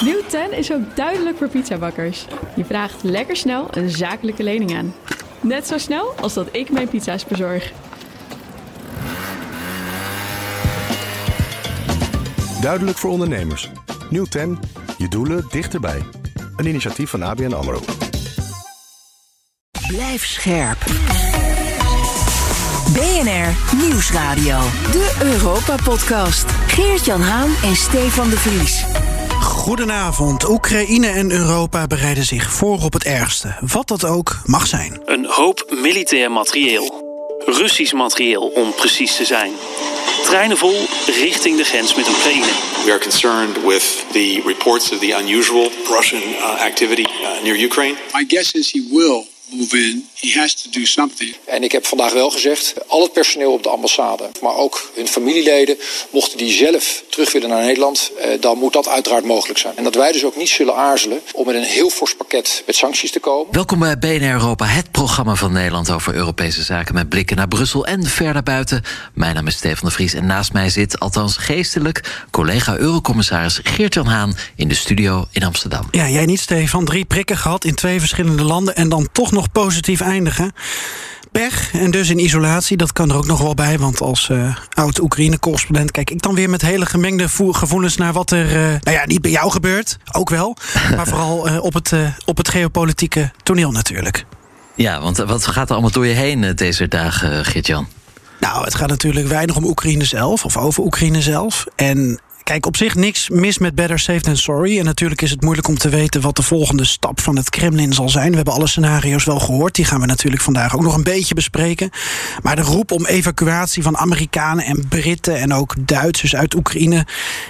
Nieuw 10 is ook duidelijk voor pizzabakkers. Je vraagt lekker snel een zakelijke lening aan. Net zo snel als dat ik mijn pizza's bezorg. Duidelijk voor ondernemers. Nieuw 10. Je doelen dichterbij. Een initiatief van ABN AMRO. Blijf scherp. BNR Nieuwsradio. De Europa-podcast. Geert-Jan Haan en Stefan de Vries. Goedenavond. Oekraïne en Europa bereiden zich voor op het ergste. Wat dat ook mag zijn. Een hoop militair materieel. Russisch materieel om precies te zijn. Treinen vol richting de grens met Oekraïne. We are concerned with the reports of the unusual Russian uh, activity uh, near Ukraine. My guess is he will move in. He has to do something. En ik heb vandaag wel gezegd, al het personeel op de ambassade, maar ook hun familieleden, mochten die zelf terug willen naar Nederland, eh, dan moet dat uiteraard mogelijk zijn. En dat wij dus ook niet zullen aarzelen om met een heel fors pakket met sancties te komen. Welkom bij BNR Europa, het programma van Nederland over Europese zaken met blikken naar Brussel en verder buiten. Mijn naam is Stefan de Vries en naast mij zit, althans geestelijk, collega Eurocommissaris Geert-Jan Haan in de studio in Amsterdam. Ja, jij niet, Stefan. Drie prikken gehad in twee verschillende landen en dan toch nog positief eindigen. Pech en dus in isolatie, dat kan er ook nog wel bij. Want als uh, oud-Oekraïne-correspondent kijk ik dan weer met hele gemengde gevoelens naar wat er, uh, nou ja, niet bij jou gebeurt, ook wel. maar vooral uh, op, het, op het geopolitieke toneel natuurlijk. Ja, want wat gaat er allemaal door je heen deze dagen, Geert-Jan? Nou, het gaat natuurlijk weinig om Oekraïne zelf of over Oekraïne zelf. En Kijk, op zich niks mis met Better Safe Than Sorry. En natuurlijk is het moeilijk om te weten wat de volgende stap van het Kremlin zal zijn. We hebben alle scenario's wel gehoord. Die gaan we natuurlijk vandaag ook nog een beetje bespreken. Maar de roep om evacuatie van Amerikanen en Britten en ook Duitsers uit Oekraïne.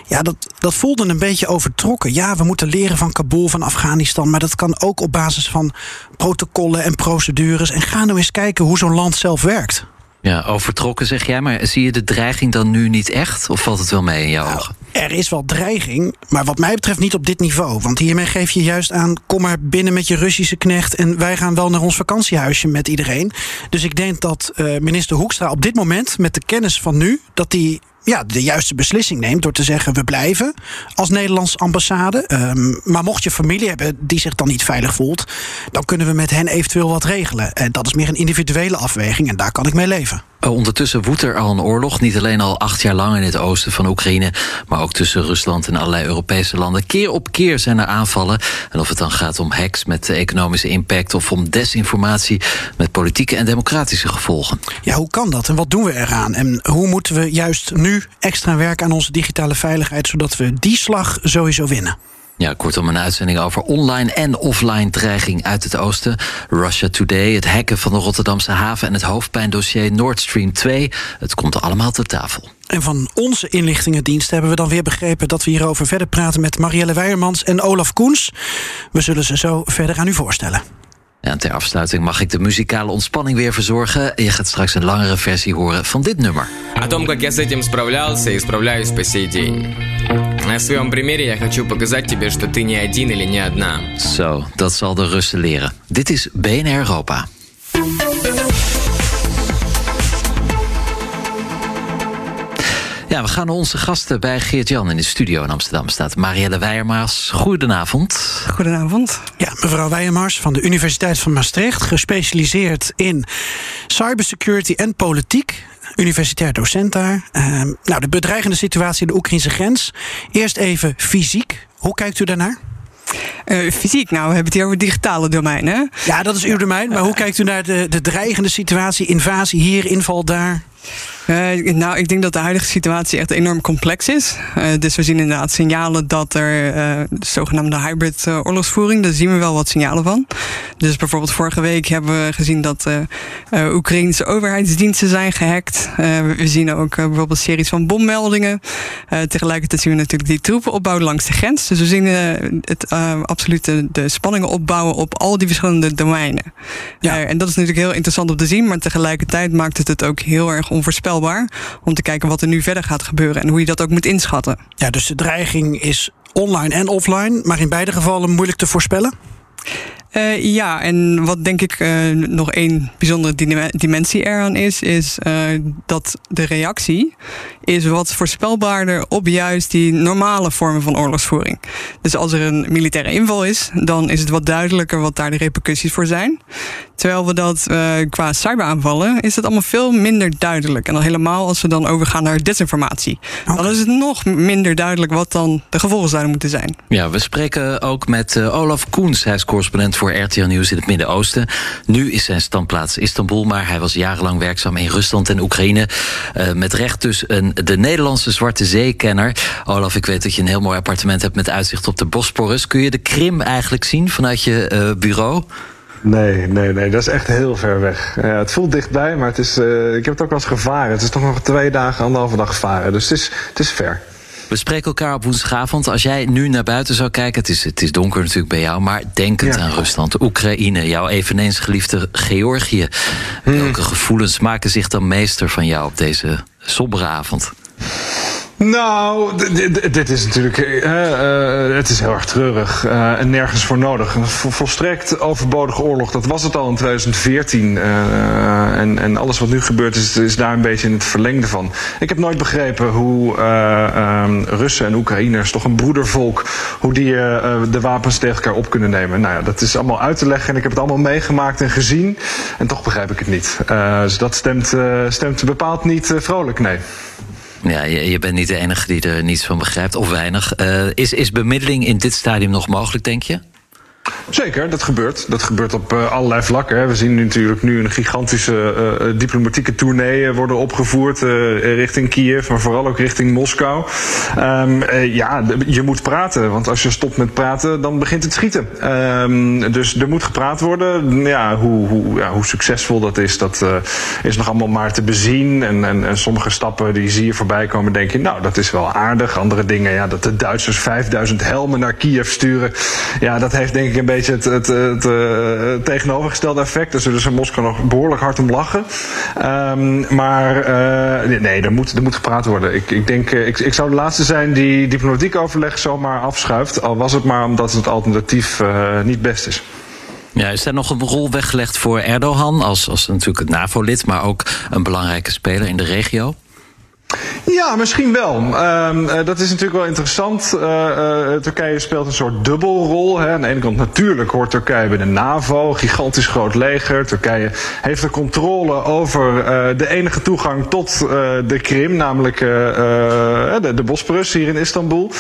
Ja, dat, dat voelde een beetje overtrokken. Ja, we moeten leren van Kabul, van Afghanistan. Maar dat kan ook op basis van protocollen en procedures. En ga nou eens kijken hoe zo'n land zelf werkt. Ja, overtrokken zeg jij, maar zie je de dreiging dan nu niet echt? Of valt het wel mee in jouw nou, ogen? Er is wel dreiging, maar wat mij betreft niet op dit niveau. Want hiermee geef je juist aan, kom maar binnen met je Russische knecht... en wij gaan wel naar ons vakantiehuisje met iedereen. Dus ik denk dat uh, minister Hoekstra op dit moment, met de kennis van nu... dat hij ja, de juiste beslissing neemt door te zeggen: we blijven als Nederlands ambassade. Um, maar mocht je familie hebben die zich dan niet veilig voelt, dan kunnen we met hen eventueel wat regelen. En dat is meer een individuele afweging en daar kan ik mee leven. Ondertussen woedt er al een oorlog, niet alleen al acht jaar lang in het oosten van Oekraïne, maar ook tussen Rusland en allerlei Europese landen. Keer op keer zijn er aanvallen. En of het dan gaat om hacks met economische impact of om desinformatie met politieke en democratische gevolgen. Ja, hoe kan dat en wat doen we eraan? En hoe moeten we juist nu extra werken aan onze digitale veiligheid, zodat we die slag sowieso winnen? Ja, kortom een uitzending over online en offline dreiging uit het oosten. Russia Today, het hacken van de Rotterdamse haven... en het hoofdpijndossier Nord Stream 2. Het komt allemaal ter tafel. En van onze inlichtingendienst hebben we dan weer begrepen... dat we hierover verder praten met Marielle Weijermans en Olaf Koens. We zullen ze zo verder aan u voorstellen. En ter afsluiting mag ik de muzikale ontspanning weer verzorgen. Je gaat straks een langere versie horen van dit nummer. О том, как я с этим справлялся и справляюсь по сей день. На своем примере я хочу показать тебе, что ты не один или не одна. Zo, dat zal de Russen leren. Dit is BNR Europa. Ja, we gaan naar onze gasten bij Geert-Jan in de studio in Amsterdam. Staat Marielle Weijermaas. Goedenavond. Goedenavond. Ja, mevrouw Weijermaas van de Universiteit van Maastricht. Gespecialiseerd in cybersecurity en politiek. Universitair docent daar. Uh, nou, de bedreigende situatie in de Oekraïnse grens. Eerst even fysiek. Hoe kijkt u daarnaar? Uh, fysiek, nou, we hebben het hier over digitale domein, hè? Ja, dat is uw domein. Maar hoe kijkt u naar de, de dreigende situatie? Invasie hier, inval daar? Uh, nou, ik denk dat de huidige situatie echt enorm complex is. Uh, dus we zien inderdaad signalen dat er uh, de zogenaamde hybrid oorlogsvoering, daar zien we wel wat signalen van. Dus bijvoorbeeld vorige week hebben we gezien dat Oekraïnse overheidsdiensten zijn gehackt. we zien ook bijvoorbeeld series van bommeldingen. tegelijkertijd zien we natuurlijk die troepen opbouwen langs de grens. Dus we zien het absoluut de, de, spanningen opbouwen op al die verschillende domeinen. Ja. en dat is natuurlijk heel interessant om te zien, maar tegelijkertijd maakt het het ook heel erg onvoorspelbaar om te kijken wat er nu verder gaat gebeuren en hoe je dat ook moet inschatten. Ja, dus de dreiging is online en offline, maar in beide gevallen moeilijk te voorspellen? Uh, ja, en wat denk ik uh, nog één bijzondere dimensie eraan is, is uh, dat de reactie is wat voorspelbaarder op juist die normale vormen van oorlogsvoering. Dus als er een militaire inval is, dan is het wat duidelijker wat daar de repercussies voor zijn. Terwijl we dat uh, qua cyberaanvallen is het allemaal veel minder duidelijk. En dan helemaal als we dan overgaan naar desinformatie. Dan is het nog minder duidelijk wat dan de gevolgen zouden moeten zijn. Ja, we spreken ook met uh, Olaf Koens. Hij is correspondent voor RTL Nieuws in het Midden-Oosten. Nu is zijn standplaats Istanbul, maar hij was jarenlang werkzaam in Rusland en Oekraïne. Uh, met recht dus een, de Nederlandse Zwarte Zee-kenner. Olaf, ik weet dat je een heel mooi appartement hebt met uitzicht op de Bosporus. Kun je de Krim eigenlijk zien vanuit je bureau? Nee, nee, nee, dat is echt heel ver weg. Ja, het voelt dichtbij, maar het is, uh, ik heb het ook wel eens gevaren. Het is toch nog twee dagen, anderhalve dag varen. Dus het is, het is ver. We spreken elkaar op woensdagavond. Als jij nu naar buiten zou kijken, het is, het is donker natuurlijk bij jou, maar denkend ja. aan Rusland, Oekraïne, jouw eveneens geliefde Georgië. Hmm. Welke gevoelens maken zich dan meester van jou op deze sombere avond? Nou, dit is natuurlijk. Uh, het is heel erg treurig uh, en nergens voor nodig. Een volstrekt overbodige oorlog, dat was het al in 2014. en, en alles wat nu gebeurt is, is daar een beetje in het verlengde van. Ik heb nooit begrepen hoe um, Russen en Oekraïners, toch een broedervolk, hoe die de wapens tegen elkaar op kunnen nemen. Nou ja, dat is allemaal uit te leggen en ik heb het allemaal meegemaakt en gezien. En toch begrijp ik het niet. dus dat stemt, stemt bepaald niet vrolijk, nee. Ja, je, bent niet de enige die er niets van begrijpt, of weinig. Uh, is, is bemiddeling in dit stadium nog mogelijk, denk je? Zeker, dat gebeurt. Dat gebeurt op uh, allerlei vlakken. We zien natuurlijk nu een gigantische uh, diplomatieke tournee worden opgevoerd richting Kiev, maar vooral ook richting Moskou. Um, ja, je moet praten, want als je stopt met praten, dan begint het schieten. Um, dus er moet gepraat worden. Ja, hoe, hoe, ja, hoe succesvol dat is, dat is nog allemaal maar te bezien. En, en, en, sommige stappen die zie je voorbij komen, denk je, nou, dat is wel aardig. Andere dingen, ja, dat de Duitsers 5000 helmen naar Kiev sturen. Ja, dat heeft denk ik een beetje het, het, het, het tegenovergestelde effect. Dus in Moskou nog behoorlijk hard om lachen. Um, maar uh, nee, er moet, er moet gepraat worden. Ik, ik denk, ik, ik zou de laatste zijn die diplomatiek overleg zomaar afschuift. Al was het maar omdat het alternatief niet best is. Ja, is er nog een rol weggelegd voor Erdogan als, als natuurlijk het NAVO-lid, maar ook een belangrijke speler in de regio? Ja, misschien wel. Uh, dat is natuurlijk wel interessant. Uh, uh, Turkije speelt een soort dubbelrol. Hè. Aan de ene kant natuurlijk hoort Turkije bij de NAVO, gigantisch groot leger. Turkije heeft de controle over de enige toegang tot de Krim, namelijk de, de Bosporus hier in Istanbul.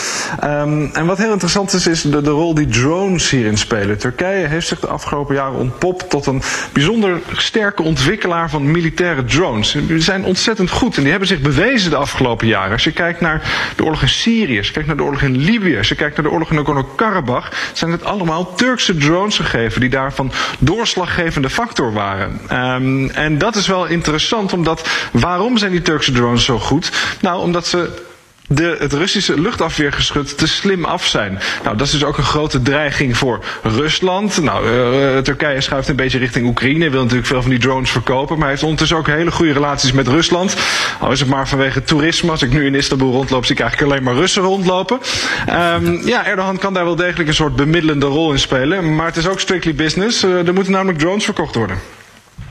Um, en wat heel interessant is, is de, rol die drones hierin spelen. Turkije heeft zich de afgelopen jaren ontpopt tot een bijzonder sterke ontwikkelaar van militaire drones. Die zijn ontzettend goed en die hebben zich de afgelopen jaren. Als je kijkt naar de oorlog in Syrië, als je kijkt naar de oorlog in Libië, als je kijkt naar de oorlog in Nagorno-Karabakh, zijn het allemaal Turkse drones gegeven die daarvan doorslaggevende factor waren. Um, en dat is wel interessant, omdat waarom zijn die Turkse drones zo goed? Nou, omdat ze de, het Russische luchtafweergeschut te slim af zijn. Nou, dat is dus ook een grote dreiging voor Rusland. Nou, uh, Turkije schuift een beetje richting Oekraïne, wil natuurlijk veel van die drones verkopen, maar heeft ondertussen ook hele goede relaties met Rusland. Al is het maar vanwege toerisme. Als ik nu in Istanbul rondloop, zie ik eigenlijk alleen maar Russen rondlopen. Um, ja, Erdogan kan daar wel degelijk een soort bemiddelende rol in spelen, maar het is ook strictly business. Uh, er moeten namelijk drones verkocht worden.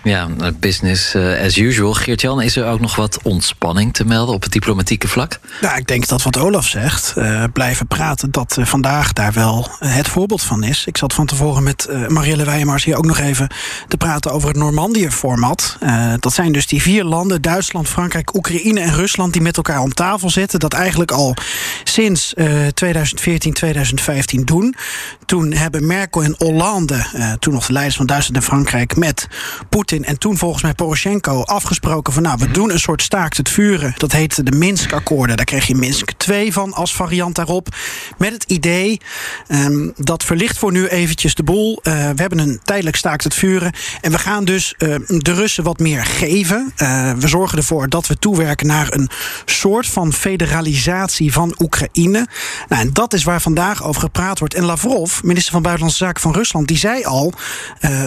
Ja, business uh, as usual. Geert-Jan, is er ook nog wat ontspanning te melden op het diplomatieke vlak? Nou, ik denk dat wat Olaf zegt, uh, blijven praten, dat uh, vandaag daar wel het voorbeeld van is. Ik zat van tevoren met Marielle Weijmars hier ook nog even te praten over het Normandië-format. dat zijn dus die vier landen, Duitsland, Frankrijk, Oekraïne en Rusland, die met elkaar om tafel zitten. Dat eigenlijk al sinds 2014, 2015 doen. Toen hebben Merkel en Hollande, toen nog de leiders van Duitsland en Frankrijk, met Poetin en toen volgens mij Poroshenko afgesproken van nou, we doen een soort staakt het vuren. Dat heette de Minsk-akkoorden. Daar kreeg je Minsk 2 van als variant daarop. Met het idee, um, dat verlicht voor nu eventjes de boel. Uh, we hebben een tijdelijk staakt het vuren. En we gaan dus uh, de Russen wat meer geven. Uh, we zorgen ervoor dat we toewerken naar een soort van federalisatie van Oekraïne. Nou, en dat is waar vandaag over gepraat wordt. En Lavrov, minister van Buitenlandse Zaken van Rusland, die zei al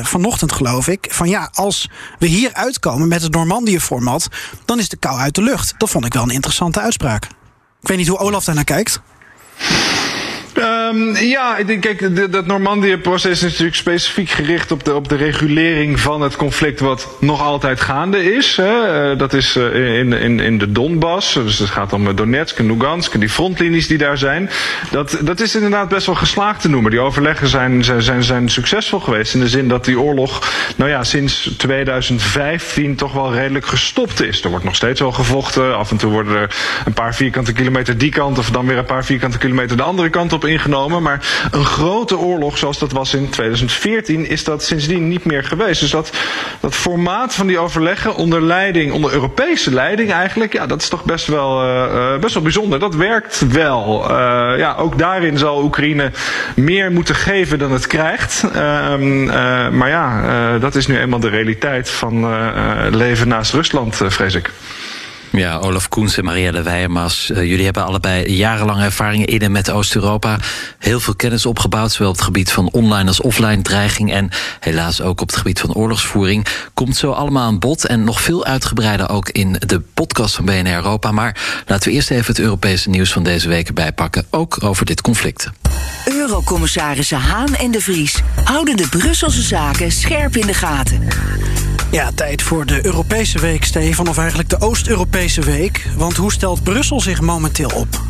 vanochtend geloof ik, van ja, als we hier uitkomen met het Normandië-format, dan is de kou uit de lucht. Dat vond ik wel een interessante uitspraak. Ik weet niet hoe Olaf daar naar kijkt. Um, ja, kijk, dat Normandië-proces is natuurlijk specifiek gericht op de, op de regulering van het conflict wat nog altijd gaande is. Hè. Uh, dat is uh, in, in, in de Donbass, dus het gaat om Donetsk en Lugansk, die frontlinies die daar zijn. Dat, dat is inderdaad best wel geslaagd te noemen. Die overleggen zijn, zijn, zijn succesvol geweest in de zin dat die oorlog, nou ja, sinds 2015 toch wel redelijk gestopt is. Er wordt nog steeds wel gevochten. Af en toe worden er een paar vierkante kilometer die kant of dan weer een paar vierkante kilometer de andere kant op ingenomen. Maar een grote oorlog zoals dat was in 2014 is dat sindsdien niet meer geweest. Dus dat, dat formaat van die overleggen onder leiding, onder Europese leiding eigenlijk, ja, dat is toch best wel, uh, best wel bijzonder. Dat werkt wel. Uh, ja, ook daarin zal Oekraïne meer moeten geven dan het krijgt. Uh, maar ja, dat is nu eenmaal de realiteit van leven naast Rusland, vrees ik. Ja, Olaf Koens en Marielle Weijermas. Uh, jullie hebben allebei jarenlange ervaringen in en met Oost-Europa. Heel veel kennis opgebouwd, zowel op het gebied van online als offline dreiging... en helaas ook op het gebied van oorlogsvoering. Komt zo allemaal aan bod en nog veel uitgebreider ook in de podcast van BNR Europa. Maar laten we eerst even het Europese nieuws van deze week erbij pakken. Ook over dit conflict. Eurocommissarissen Haan en de Vries houden de Brusselse zaken scherp in de gaten. Ja, tijd voor de Europese week, Stefan. Of eigenlijk de Oost-Europese week. Want hoe stelt Brussel zich momenteel op?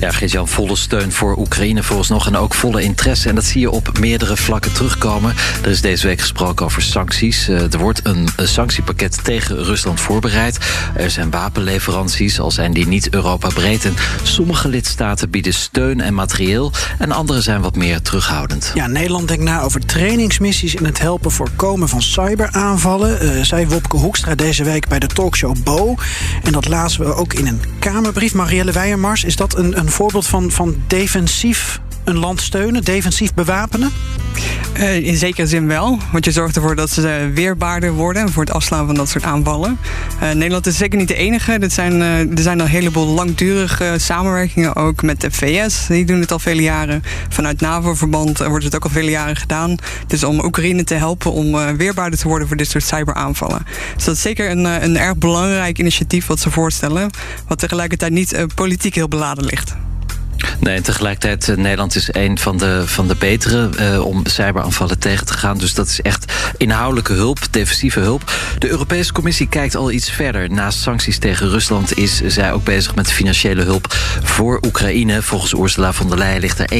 Ja, Geert-Jan, volle steun voor Oekraïne volgens nog en ook volle interesse. En dat zie je op meerdere vlakken terugkomen. Er is deze week gesproken over sancties. Eh, er wordt een, een sanctiepakket tegen Rusland voorbereid. Er zijn wapenleveranties, al zijn die niet Europa-breed. En sommige lidstaten bieden steun en materieel. En andere zijn wat meer terughoudend. Ja, Nederland denkt na over trainingsmissies in het helpen voorkomen van cyberaanvallen. Uh, zei Wopke Hoekstra deze week bij de talkshow Bo. En dat lazen we ook in een Kamerbrief. Marielle Weijermars, is dat een, een voorbeeld van, van defensief een land steunen, defensief bewapenen? Uh, in zekere zin wel. Want je zorgt ervoor dat ze weerbaarder worden voor het afslaan van dat soort aanvallen. Uh, Nederland is zeker niet de enige. Er zijn, er zijn al een heleboel langdurige samenwerkingen ook met de VS. Die doen het al vele jaren. Vanuit NAVO-verband wordt het ook al vele jaren gedaan. Dus om Oekraïne te helpen om weerbaarder te worden voor dit soort cyberaanvallen. Dus dat is zeker een, een erg belangrijk initiatief wat ze voorstellen. Wat tegelijkertijd niet politiek heel beladen ligt. Nee, en tegelijkertijd, uh, Nederland is een van de, van de betere uh, om cyberaanvallen tegen te gaan. Dus dat is echt inhoudelijke hulp, defensieve hulp. De Europese Commissie kijkt al iets verder. Naast sancties tegen Rusland is zij ook bezig met financiële hulp voor Oekraïne. Volgens Ursula von der Leyen ligt er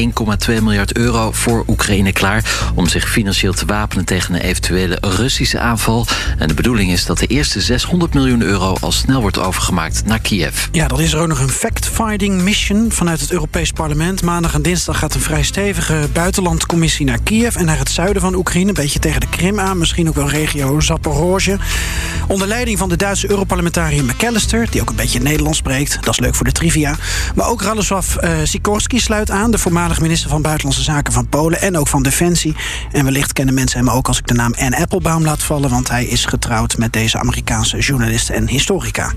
1,2 miljard euro voor Oekraïne klaar... om zich financieel te wapenen tegen een eventuele Russische aanval. En de bedoeling is dat de eerste 600 miljoen euro al snel wordt overgemaakt naar Kiev. Ja, dan is er ook nog een fact-finding mission vanuit het Europees Parlement. Maandag en dinsdag gaat een vrij stevige buitenlandcommissie naar Kiev en naar het zuiden van Oekraïne. Een beetje tegen de Krim aan, misschien ook wel regio Zaporozhye. Onder leiding van de Duitse Europarlementariër McAllister, die ook een beetje Nederlands spreekt. Dat is leuk voor de trivia. Maar ook Radoslav uh, Sikorski sluit aan, de voormalig minister van Buitenlandse Zaken van Polen en ook van Defensie. En wellicht kennen mensen hem ook als ik de naam Anne Applebaum laat vallen, want hij is getrouwd met deze Amerikaanse journalist en historica.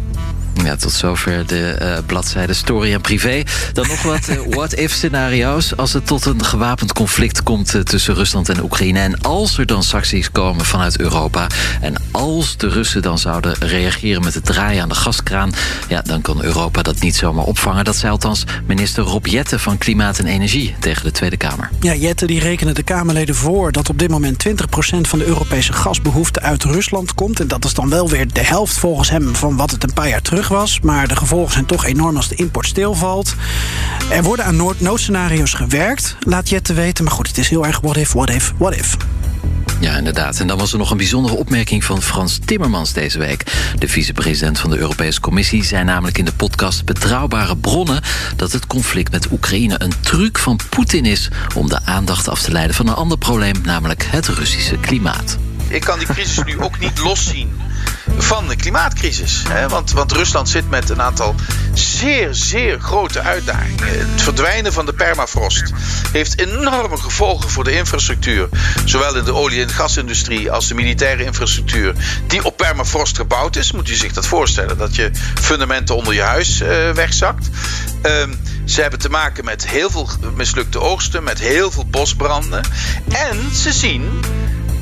Ja, tot zover de uh, bladzijde Story en Privé. Dan nog wat uh, what-if scenario's. Als het tot een gewapend conflict komt uh, tussen Rusland en Oekraïne... en als er dan sancties komen vanuit Europa... en als de Russen dan zouden reageren met het draaien aan de gaskraan... ja, dan kan Europa dat niet zomaar opvangen. Dat zei althans minister Rob Jette van Klimaat en Energie tegen de Tweede Kamer. Ja, Jette die rekenen de Kamerleden voor dat op dit moment 20% van de Europese gasbehoefte uit Rusland komt. En dat is dan wel weer de helft volgens hem van wat het een paar jaar terug was. Maar de gevolgen zijn toch enorm als de import stilvalt. Er worden aan noodscenario's gewerkt, laat Jette weten. Maar goed, het is heel erg what if, what if, what if. Ja, inderdaad. En dan was er nog een bijzondere opmerking van Frans Timmermans deze week. De vicepresident van de Europese Commissie zei namelijk in de podcast Betrouwbare Bronnen dat het conflict met Oekraïne een truc van Poetin is om de aandacht af te leiden van een ander probleem, namelijk het Russische klimaat. Ik kan die crisis nu ook niet loszien van de klimaatcrisis. Want, want Rusland zit met een aantal zeer, zeer grote uitdagingen. Het verdwijnen van de permafrost heeft enorme gevolgen voor de infrastructuur. Zowel in de olie- en gasindustrie als de militaire infrastructuur. Die op permafrost gebouwd is. Moet u zich dat voorstellen. Dat je fundamenten onder je huis uh, wegzakt. Um, ze hebben te maken met heel veel mislukte oogsten. Met heel veel bosbranden. En ze zien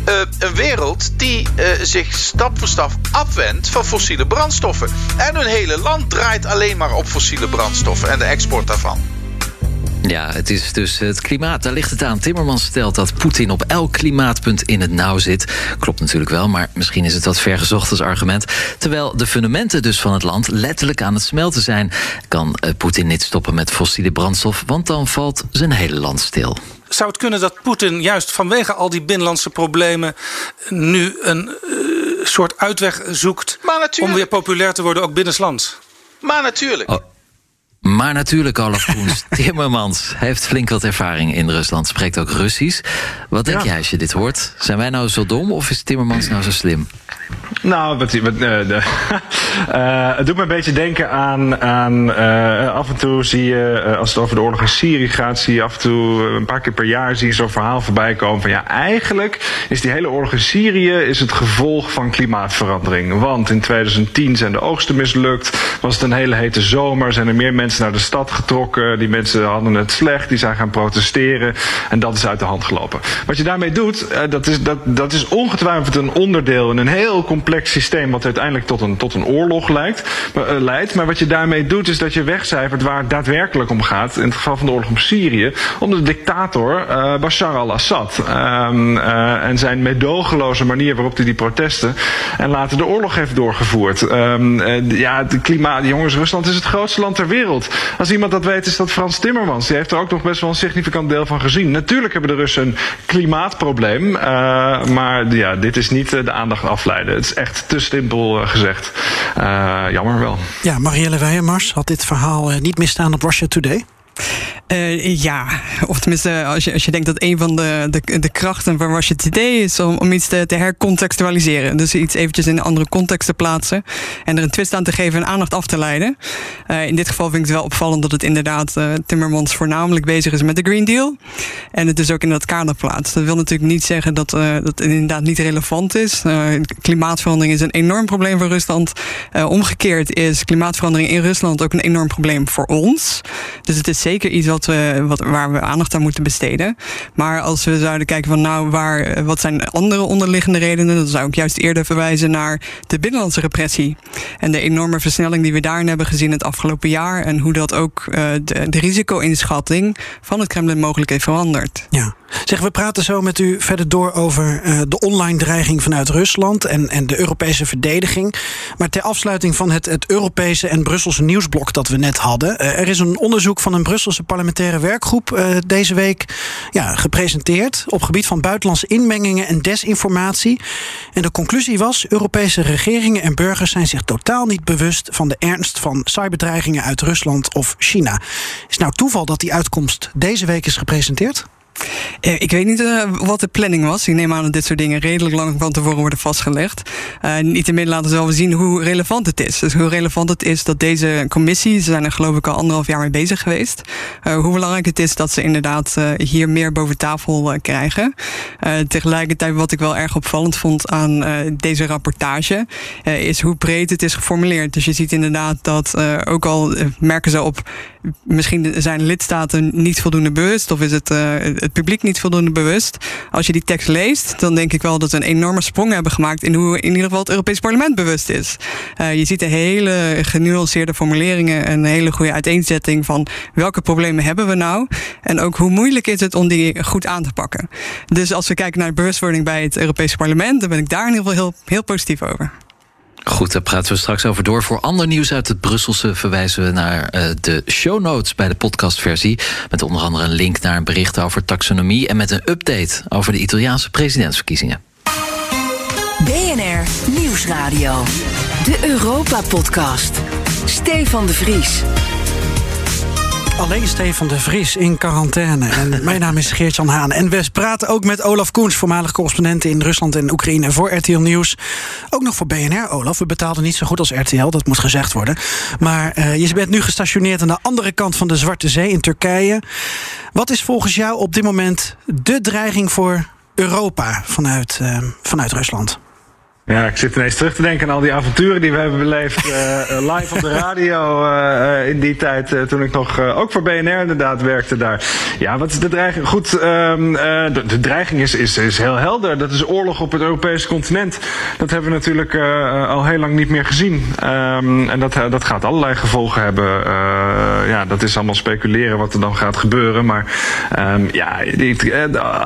uh, een wereld die uh, zich stap voor stap afwendt van fossiele brandstoffen. En hun hele land draait alleen maar op fossiele brandstoffen en de export daarvan. Ja, het is dus het klimaat. Daar ligt het aan. Timmermans stelt dat Poetin op elk klimaatpunt in het nauw zit. Klopt natuurlijk wel, maar misschien is het wat vergezocht als argument. Terwijl de fundamenten dus van het land letterlijk aan het smelten zijn... kan eh, Poetin niet stoppen met fossiele brandstof... want dan valt zijn hele land stil. Zou het kunnen dat Poetin juist vanwege al die binnenlandse problemen... nu een uh, soort uitweg zoekt om weer populair te worden, ook binnenlands? Maar natuurlijk. Oh. Maar natuurlijk, Olaf Koens. Timmermans heeft flink wat ervaring in Rusland. Spreekt ook Russisch. Wat denk ja. jij als je dit hoort? Zijn wij nou zo dom of is Timmermans nou zo slim? Nou, wat, uh, de, uh, het doet me een beetje denken aan. uh, af en toe zie je, als het over de oorlog in Syrië gaat, zie je af en toe een paar keer per jaar zie je zo'n verhaal voorbij komen van ja, eigenlijk is die hele oorlog in Syrië is het gevolg van klimaatverandering. Want in 2010 zijn de oogsten mislukt, was het een hele hete zomer, zijn er meer mensen naar de stad getrokken, die mensen hadden het slecht, die zijn gaan protesteren en dat is uit de hand gelopen. Wat je daarmee doet, dat, is, dat, dat is ongetwijfeld een onderdeel in een heel complex systeem wat uiteindelijk tot een, tot een oorlog leidt. Maar, uh, leidt. maar wat je daarmee doet is dat je wegcijfert waar het daadwerkelijk om gaat. In het geval van de oorlog om Syrië. Om de dictator uh, Bashar al-Assad. Um, uh, en zijn medogeloze manier waarop hij die protesten en later de oorlog heeft doorgevoerd. Um, ja, het klimaat, jongens, Rusland is het grootste land ter wereld. Als iemand dat weet is dat Frans Timmermans. Die heeft er ook nog best wel een significant deel van gezien. Natuurlijk hebben de Russen een klimaatprobleem. maar ja, dit is niet de aandacht afleiden. Het is echt te simpel uh, gezegd. Uh, jammer wel. Ja, Marielle Weijemars had dit verhaal uh, niet misstaan op Russia Today. Uh, ja, of tenminste, als je, als je denkt dat een van de, de, de krachten van Russia Today is om, om iets te, te hercontextualiseren. Dus iets eventjes in een andere context te plaatsen en er een twist aan te geven en aandacht af te leiden. Uh, in dit geval vind ik het wel opvallend dat het inderdaad uh, Timmermans voornamelijk bezig is met de Green Deal. En het dus ook in dat kader plaatst. Dat wil natuurlijk niet zeggen dat dat het inderdaad niet relevant is. klimaatverandering is een enorm probleem voor Rusland. omgekeerd is klimaatverandering in Rusland ook een enorm probleem voor ons. Dus het is zeker iets wat we, wat, waar we aandacht aan moeten besteden. Maar als we zouden kijken van nou, waar, wat zijn andere onderliggende redenen, dan zou ik juist eerder verwijzen naar de binnenlandse repressie. En de enorme versnelling die we daarin hebben gezien het afgelopen jaar. En hoe dat ook uh, de, de risico-inschatting van het Kremlin mogelijk heeft veranderd. Ja. Zeg, we praten zo met u verder door over uh, de online dreiging vanuit Rusland en, en de Europese verdediging. Maar ter afsluiting van het, het Europese en Brusselse nieuwsblok dat we net hadden. Uh, er is een onderzoek van een Brusselse parlementaire werkgroep uh, deze week ja, gepresenteerd op gebied van buitenlandse inmengingen en desinformatie. En de conclusie was: Europese regeringen en burgers zijn zich totaal niet bewust van de ernst van cyberdreigingen uit Rusland of China. Is nou toeval dat die uitkomst deze week is gepresenteerd? Ik weet niet uh, wat de planning was. Ik neem aan dat dit soort dingen redelijk lang van tevoren worden vastgelegd. Uh, Niettemin laten ze wel zien hoe relevant het is. Dus hoe relevant het is dat deze commissie, ze zijn er geloof ik al anderhalf jaar mee bezig geweest. Uh, hoe belangrijk het is dat ze inderdaad hier meer boven tafel krijgen. tegelijkertijd wat ik wel erg opvallend vond aan deze rapportage, is hoe breed het is geformuleerd. Dus je ziet inderdaad dat ook al merken ze op, misschien zijn lidstaten niet voldoende bewust of is het het publiek niet voldoende bewust. Als je die tekst leest, dan denk ik wel dat we een enorme sprong hebben gemaakt in hoe in ieder geval het Europees Parlement bewust is. Uh, je ziet een hele genuanceerde formuleringen en een hele goede uiteenzetting van welke problemen hebben we nou en ook hoe moeilijk is het om die goed aan te pakken. Dus als we kijken naar de bewustwording bij het Europese Parlement, dan ben ik daar in ieder geval heel, heel positief over. Goed, daar praten we straks over door. Voor ander nieuws uit het Brusselse verwijzen we naar uh, de show notes bij de podcastversie. Met onder andere een link naar een bericht over taxonomie en met een update over de Italiaanse presidentsverkiezingen. BNR Nieuwsradio. De Europa Podcast. Stefan de Vries. Alleen Stefan de Vries in quarantaine. En mijn naam is Geert-Jan Haan. En we praten ook met Olaf Koens, voormalig correspondent in Rusland en Oekraïne voor RTL Nieuws. Ook nog voor BNR, Olaf. We betaalden niet zo goed als RTL, dat moet gezegd worden. Maar uh, je bent nu gestationeerd aan de andere kant van de Zwarte Zee in Turkije. Wat is volgens jou op dit moment de dreiging voor Europa vanuit, uh, vanuit Rusland? Ja, ik zit ineens terug te denken aan al die avonturen die we hebben beleefd uh, live op de radio uh, in die tijd toen ik nog ook voor BNR inderdaad werkte daar. Ja, wat is de dreiging? Goed, um, de, de, dreiging is, is, is heel helder. Dat is oorlog op het Europese continent. Dat hebben we natuurlijk al heel lang niet meer gezien. Um, en dat, dat gaat allerlei gevolgen hebben. ja, dat is allemaal speculeren wat er dan gaat gebeuren. Maar um, ja,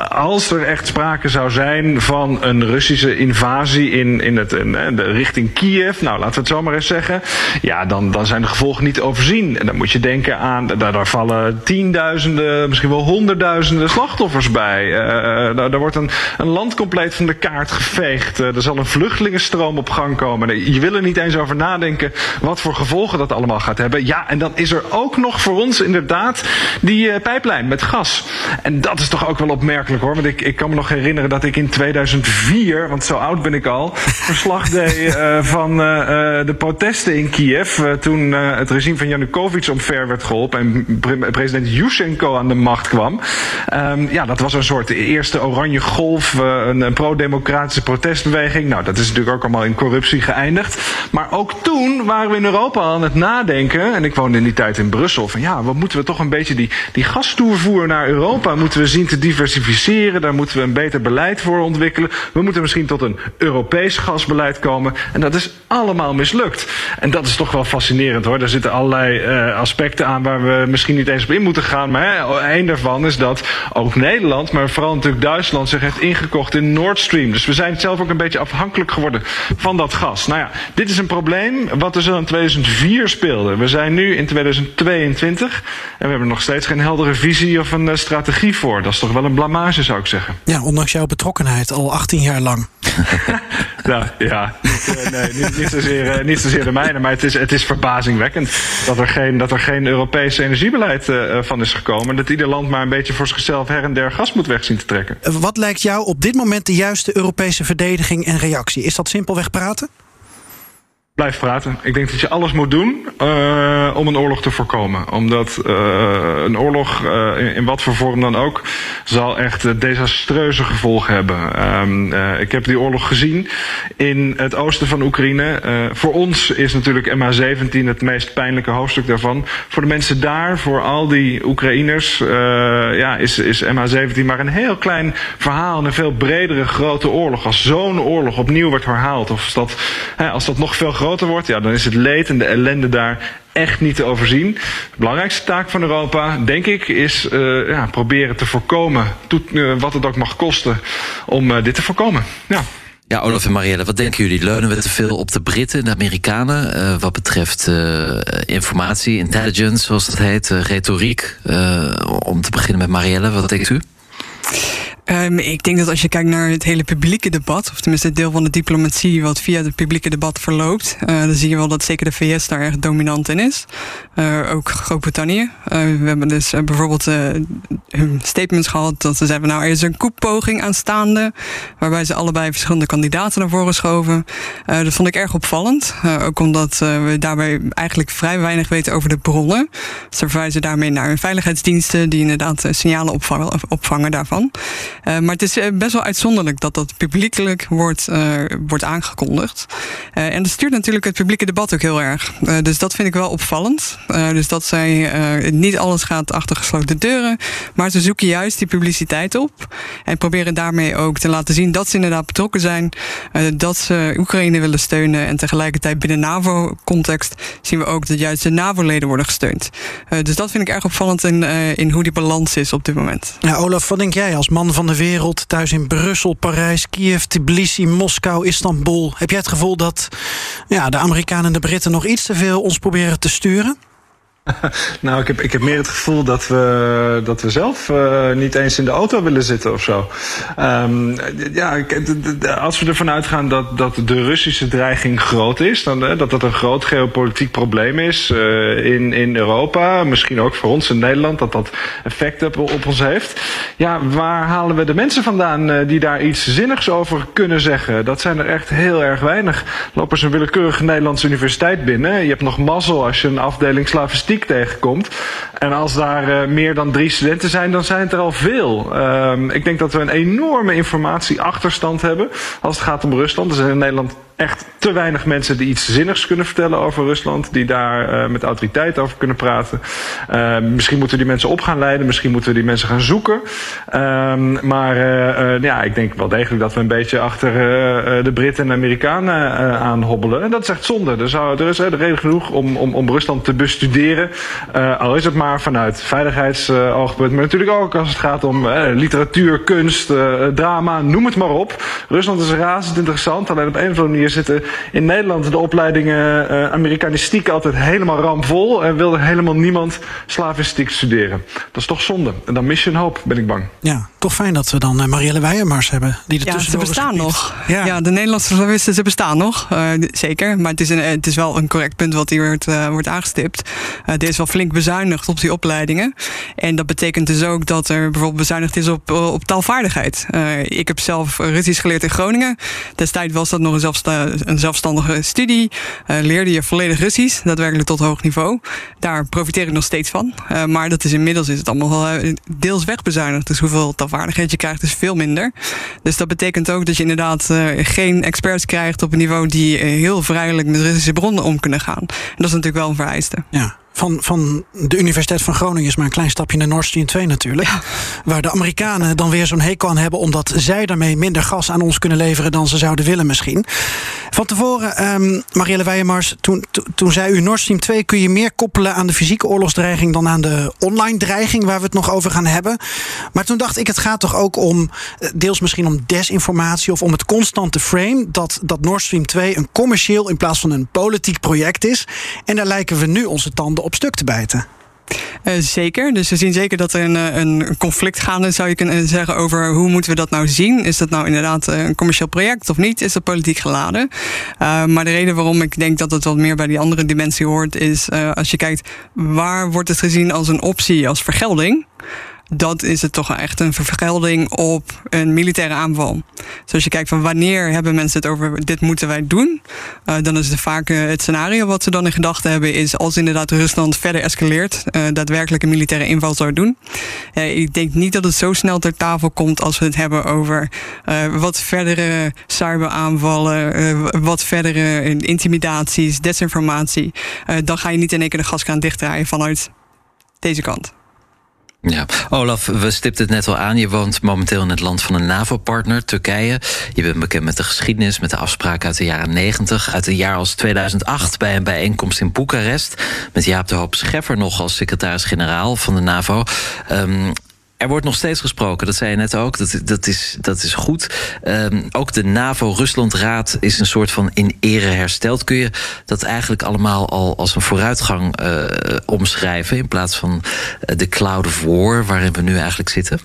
als er echt sprake zou zijn van een Russische invasie in in, het, in, de richting Kiev, nou laten we het zo maar eens zeggen, ja, dan, dan zijn de gevolgen niet overzien. En dan moet je denken aan, daar, vallen tienduizenden, misschien wel honderdduizenden slachtoffers bij. Uh, daar, daar, wordt een, een land compleet van de kaart geveegd. Uh, er zal een vluchtelingenstroom op gang komen. Je wil er niet eens over nadenken wat voor gevolgen dat allemaal gaat hebben. Ja, en dan is er ook nog voor ons inderdaad die uh, pijplijn met gas. En dat is toch ook wel opmerkelijk hoor. Want ik, ik kan me nog herinneren dat ik in 2004, want zo oud ben ik al, verslag deed uh, van uh, de protesten in Kiev. Toen het regime van Yanukovych omver werd geholpen en pre president Yushchenko aan de macht kwam. Um, ja, dat was een soort eerste oranje golf, een, een pro-democratische protestbeweging. Nou, dat is natuurlijk ook allemaal in corruptie geëindigd. Maar ook toen waren we in Europa aan het nadenken. En ik woonde in die tijd in Brussel. Van ja, wat moeten we toch een beetje die, die gastoervoer naar Europa moeten we zien te diversificeren. Daar moeten we een beter beleid voor ontwikkelen. We moeten misschien tot een Europees gasbeleid komen. En dat is allemaal mislukt. En dat is toch wel fascinerend hoor. Daar zitten allerlei uh, aspecten aan waar we misschien niet eens op in moeten gaan. Maar een daarvan is dat ook Nederland, maar vooral natuurlijk Duitsland, zich heeft ingekocht in Nord Stream. Dus we zijn zelf ook een beetje afhankelijk geworden van dat gas. Nou ja, dit is een probleem wat er zo in 2004 speelde. We zijn nu in 2022 en we hebben nog steeds geen heldere visie of een uh, strategie voor. Dat is toch wel een blamage, zou ik zeggen. Ja, ondanks jouw betrokkenheid al 18 jaar lang. nou ja, niet, uh, nee, niet, zozeer, uh, niet zozeer de mijne, maar het is, het is verbazingwekkend dat er geen, dat er geen Europees energiebeleid uh, van is gekomen. Dat ieder land maar een beetje voor zichzelf her en der gas moet weg zien te trekken. Wat lijkt jou op dit moment de juiste Europese verdediging en reactie? Is dat simpelweg praten? Blijf praten. Ik denk dat je alles moet doen uh, om een oorlog te voorkomen. Omdat uh, een oorlog, uh, in, in, wat voor vorm dan ook, zal echt desastreuze gevolgen hebben. Um, ik heb die oorlog gezien in het oosten van Oekraïne. voor ons is natuurlijk MH17 het meest pijnlijke hoofdstuk daarvan. Voor de mensen daar, voor al die Oekraïners, ja, is, is MH17 maar een heel klein verhaal. Een veel bredere grote oorlog. Als zo'n oorlog opnieuw wordt herhaald, of als dat, als dat nog veel groter wordt, ja, dan is het leed en de ellende daar echt niet te overzien. De belangrijkste taak van Europa, denk ik, is uh, ja, proberen te voorkomen, uh, wat het ook mag kosten, om uh, dit te voorkomen. Ja. Ja, Olaf en Marielle, wat denken jullie? Leunen we te veel op de Britten, de Amerikanen, wat betreft informatie, intelligence, zoals dat heet, retoriek? om te beginnen met Marielle, wat denkt u? Um, ik denk dat als je kijkt naar het hele publieke debat, of tenminste het deel van de diplomatie wat via het publieke debat verloopt, uh, dan zie je wel dat zeker de VS daar erg dominant in is. Uh, ook Groot-Brittannië. Uh, we hebben dus bijvoorbeeld hun statements gehad dat ze zeiden, nou er is een koepoging aanstaande, waarbij ze allebei verschillende kandidaten naar voren schoven. dat vond ik erg opvallend, ook omdat we daarbij eigenlijk vrij weinig weten over de bronnen. Ze verwijzen daarmee naar hun veiligheidsdiensten die inderdaad signalen opvangen, opvangen daarvan. Uh, maar het is eh, best wel uitzonderlijk dat dat publiekelijk wordt, uh, wordt aangekondigd. En dat stuurt natuurlijk het publieke debat ook heel erg. dus dat vind ik wel opvallend. dus dat zij niet alles gaat achter gesloten deuren, maar ze zoeken juist die publiciteit op. En proberen daarmee ook te laten zien dat ze inderdaad betrokken zijn, dat ze Oekraïne willen steunen. En tegelijkertijd binnen NAVO-context zien we ook dat juist de NAVO-leden worden gesteund. dus dat vind ik erg opvallend in, in hoe die balans is op dit moment. Ja, Olaf, wat denk jij als man van de wereld. Thuis in Brussel, Parijs, Kiev, Tbilisi, Moskou, Istanbul. Heb jij het gevoel dat ja, de Amerikanen en de Britten nog iets te veel ons proberen te sturen? nou, ik heb, ik heb meer het gevoel dat we, dat we zelf uh, niet eens in de auto willen zitten of zo. Um, ja, als we ervan uitgaan dat, dat de Russische dreiging groot is, dan, uh, dat dat een groot geopolitiek probleem is uh, in, in Europa, misschien ook voor ons in Nederland, dat dat effect op, op ons heeft. Ja, waar halen we de mensen vandaan die daar iets zinnigs over kunnen zeggen? Dat zijn er echt heel erg weinig. Lopen ze een willekeurige Nederlandse universiteit binnen. Je hebt nog mazzel als je een afdeling slavistiek tegenkomt. En als daar meer dan drie studenten zijn, dan zijn het er al veel. Ehm, ik denk dat we een enorme informatieachterstand hebben als het gaat om Rusland. Er zijn in Nederland echt te weinig mensen die iets zinnigs kunnen vertellen over Rusland. Die daar uh, met autoriteit over kunnen praten. Uh, misschien moeten we die mensen op gaan leiden. Misschien moeten we die mensen gaan zoeken. Uh, maar uh, ja, ik denk wel degelijk dat we een beetje achter de Britten en de Amerikanen aanhobbelen. En dat is echt zonde. Er, zou, er is er reden genoeg om, om, om Rusland te bestuderen. al is het maar vanuit veiligheidsoogpunt. maar natuurlijk ook als het gaat om literatuur, kunst, drama, noem het maar op. Rusland is razend interessant. Alleen op een of andere manier zitten in Nederland de opleidingen uh, Amerikanistiek altijd helemaal ramvol. En wilde helemaal niemand slavistiek studeren. Dat is toch zonde. En dan mis je een hoop, ben ik bang. Ja, toch fijn dat we dan uh, Marielle Weijermars hebben. Die er ja, ze bestaan nog. Ja. ja. de Nederlandse slavisten, ze bestaan nog. Uh, zeker. Maar het is, een, het is wel een correct punt wat hier wordt, wordt aangestipt. er is wel flink bezuinigd op die opleidingen. En dat betekent dus ook dat er bijvoorbeeld bezuinigd is op, op taalvaardigheid. ik heb zelf Russisch geleerd in Groningen. Destijds was dat nog een zelfstandig eh, een zelfstandige studie. Uh, leerde je volledig Russisch, daadwerkelijk tot hoog niveau. Daar profiteer ik nog steeds van. Uh, maar dat is inmiddels is het allemaal wel deels wegbezuinigd. Dus hoeveel taalvaardigheid je krijgt is veel minder. Dus dat betekent ook dat je inderdaad geen experts krijgt op een niveau die heel vrijelijk met Russische bronnen om kunnen gaan. En dat is natuurlijk wel een vereiste. Ja van, van de Universiteit van Groningen is maar een klein stapje naar Nord Stream 2 natuurlijk. Waar de Amerikanen dan weer zo'n hekel aan hebben, omdat zij daarmee minder gas aan ons kunnen leveren dan ze zouden willen misschien. Van tevoren, um, Marielle Weijemars, toen, toen zei u Nord Stream 2 kun je meer koppelen aan de fysieke oorlogsdreiging dan aan de online dreiging waar we het nog over gaan hebben. Maar toen dacht ik, het gaat toch ook om, eh, deels misschien om desinformatie of om het constante frame dat, dat Nord Stream 2 een commercieel in plaats van een politiek project is. En daar lijken we nu onze tanden op stuk te bijten. Uh, zeker. Dus we zien zeker dat er een, eh, een conflict gaande zou je kunnen zeggen over hoe moeten we dat nou zien. Is dat nou inderdaad eh, een commercieel project of niet? Is dat politiek geladen? Maar de reden waarom ik denk dat het wat meer bij die andere dimensie hoort, is als je kijkt waar wordt het gezien als een optie, als vergelding dat is het toch echt een vergelding op een militaire aanval. Dus als je kijkt van wanneer hebben mensen het over dit moeten wij doen, uh, dan is het vaak uh, het scenario wat ze dan in gedachten hebben is als inderdaad Rusland verder escaleert, uh, daadwerkelijk een militaire inval zou doen. ik denk niet dat het zo snel ter tafel komt als we het hebben over wat verdere cyberaanvallen, wat verdere intimidaties, desinformatie. dan ga je niet in één keer de gaskraan dichtdraaien vanuit deze kant. Ja, Olaf, we stipten het net al aan. Je woont momenteel in het land van een NAVO-partner, Turkije. Je bent bekend met de geschiedenis, met de afspraken uit de jaren 90. Uit een jaar als 2008 bij een bijeenkomst in Boekarest. Met Jaap de Hoop Scheffer nog als secretaris-generaal van de NAVO. Um, er wordt nog steeds gesproken, dat zei je net ook. Dat, dat, is, dat is goed. Um, ook de NAVO-Rusland-raad is een soort van in ere hersteld. Kun je dat eigenlijk allemaal al als een vooruitgang uh, omschrijven... in plaats van uh, de cloud of war waarin we nu eigenlijk zitten?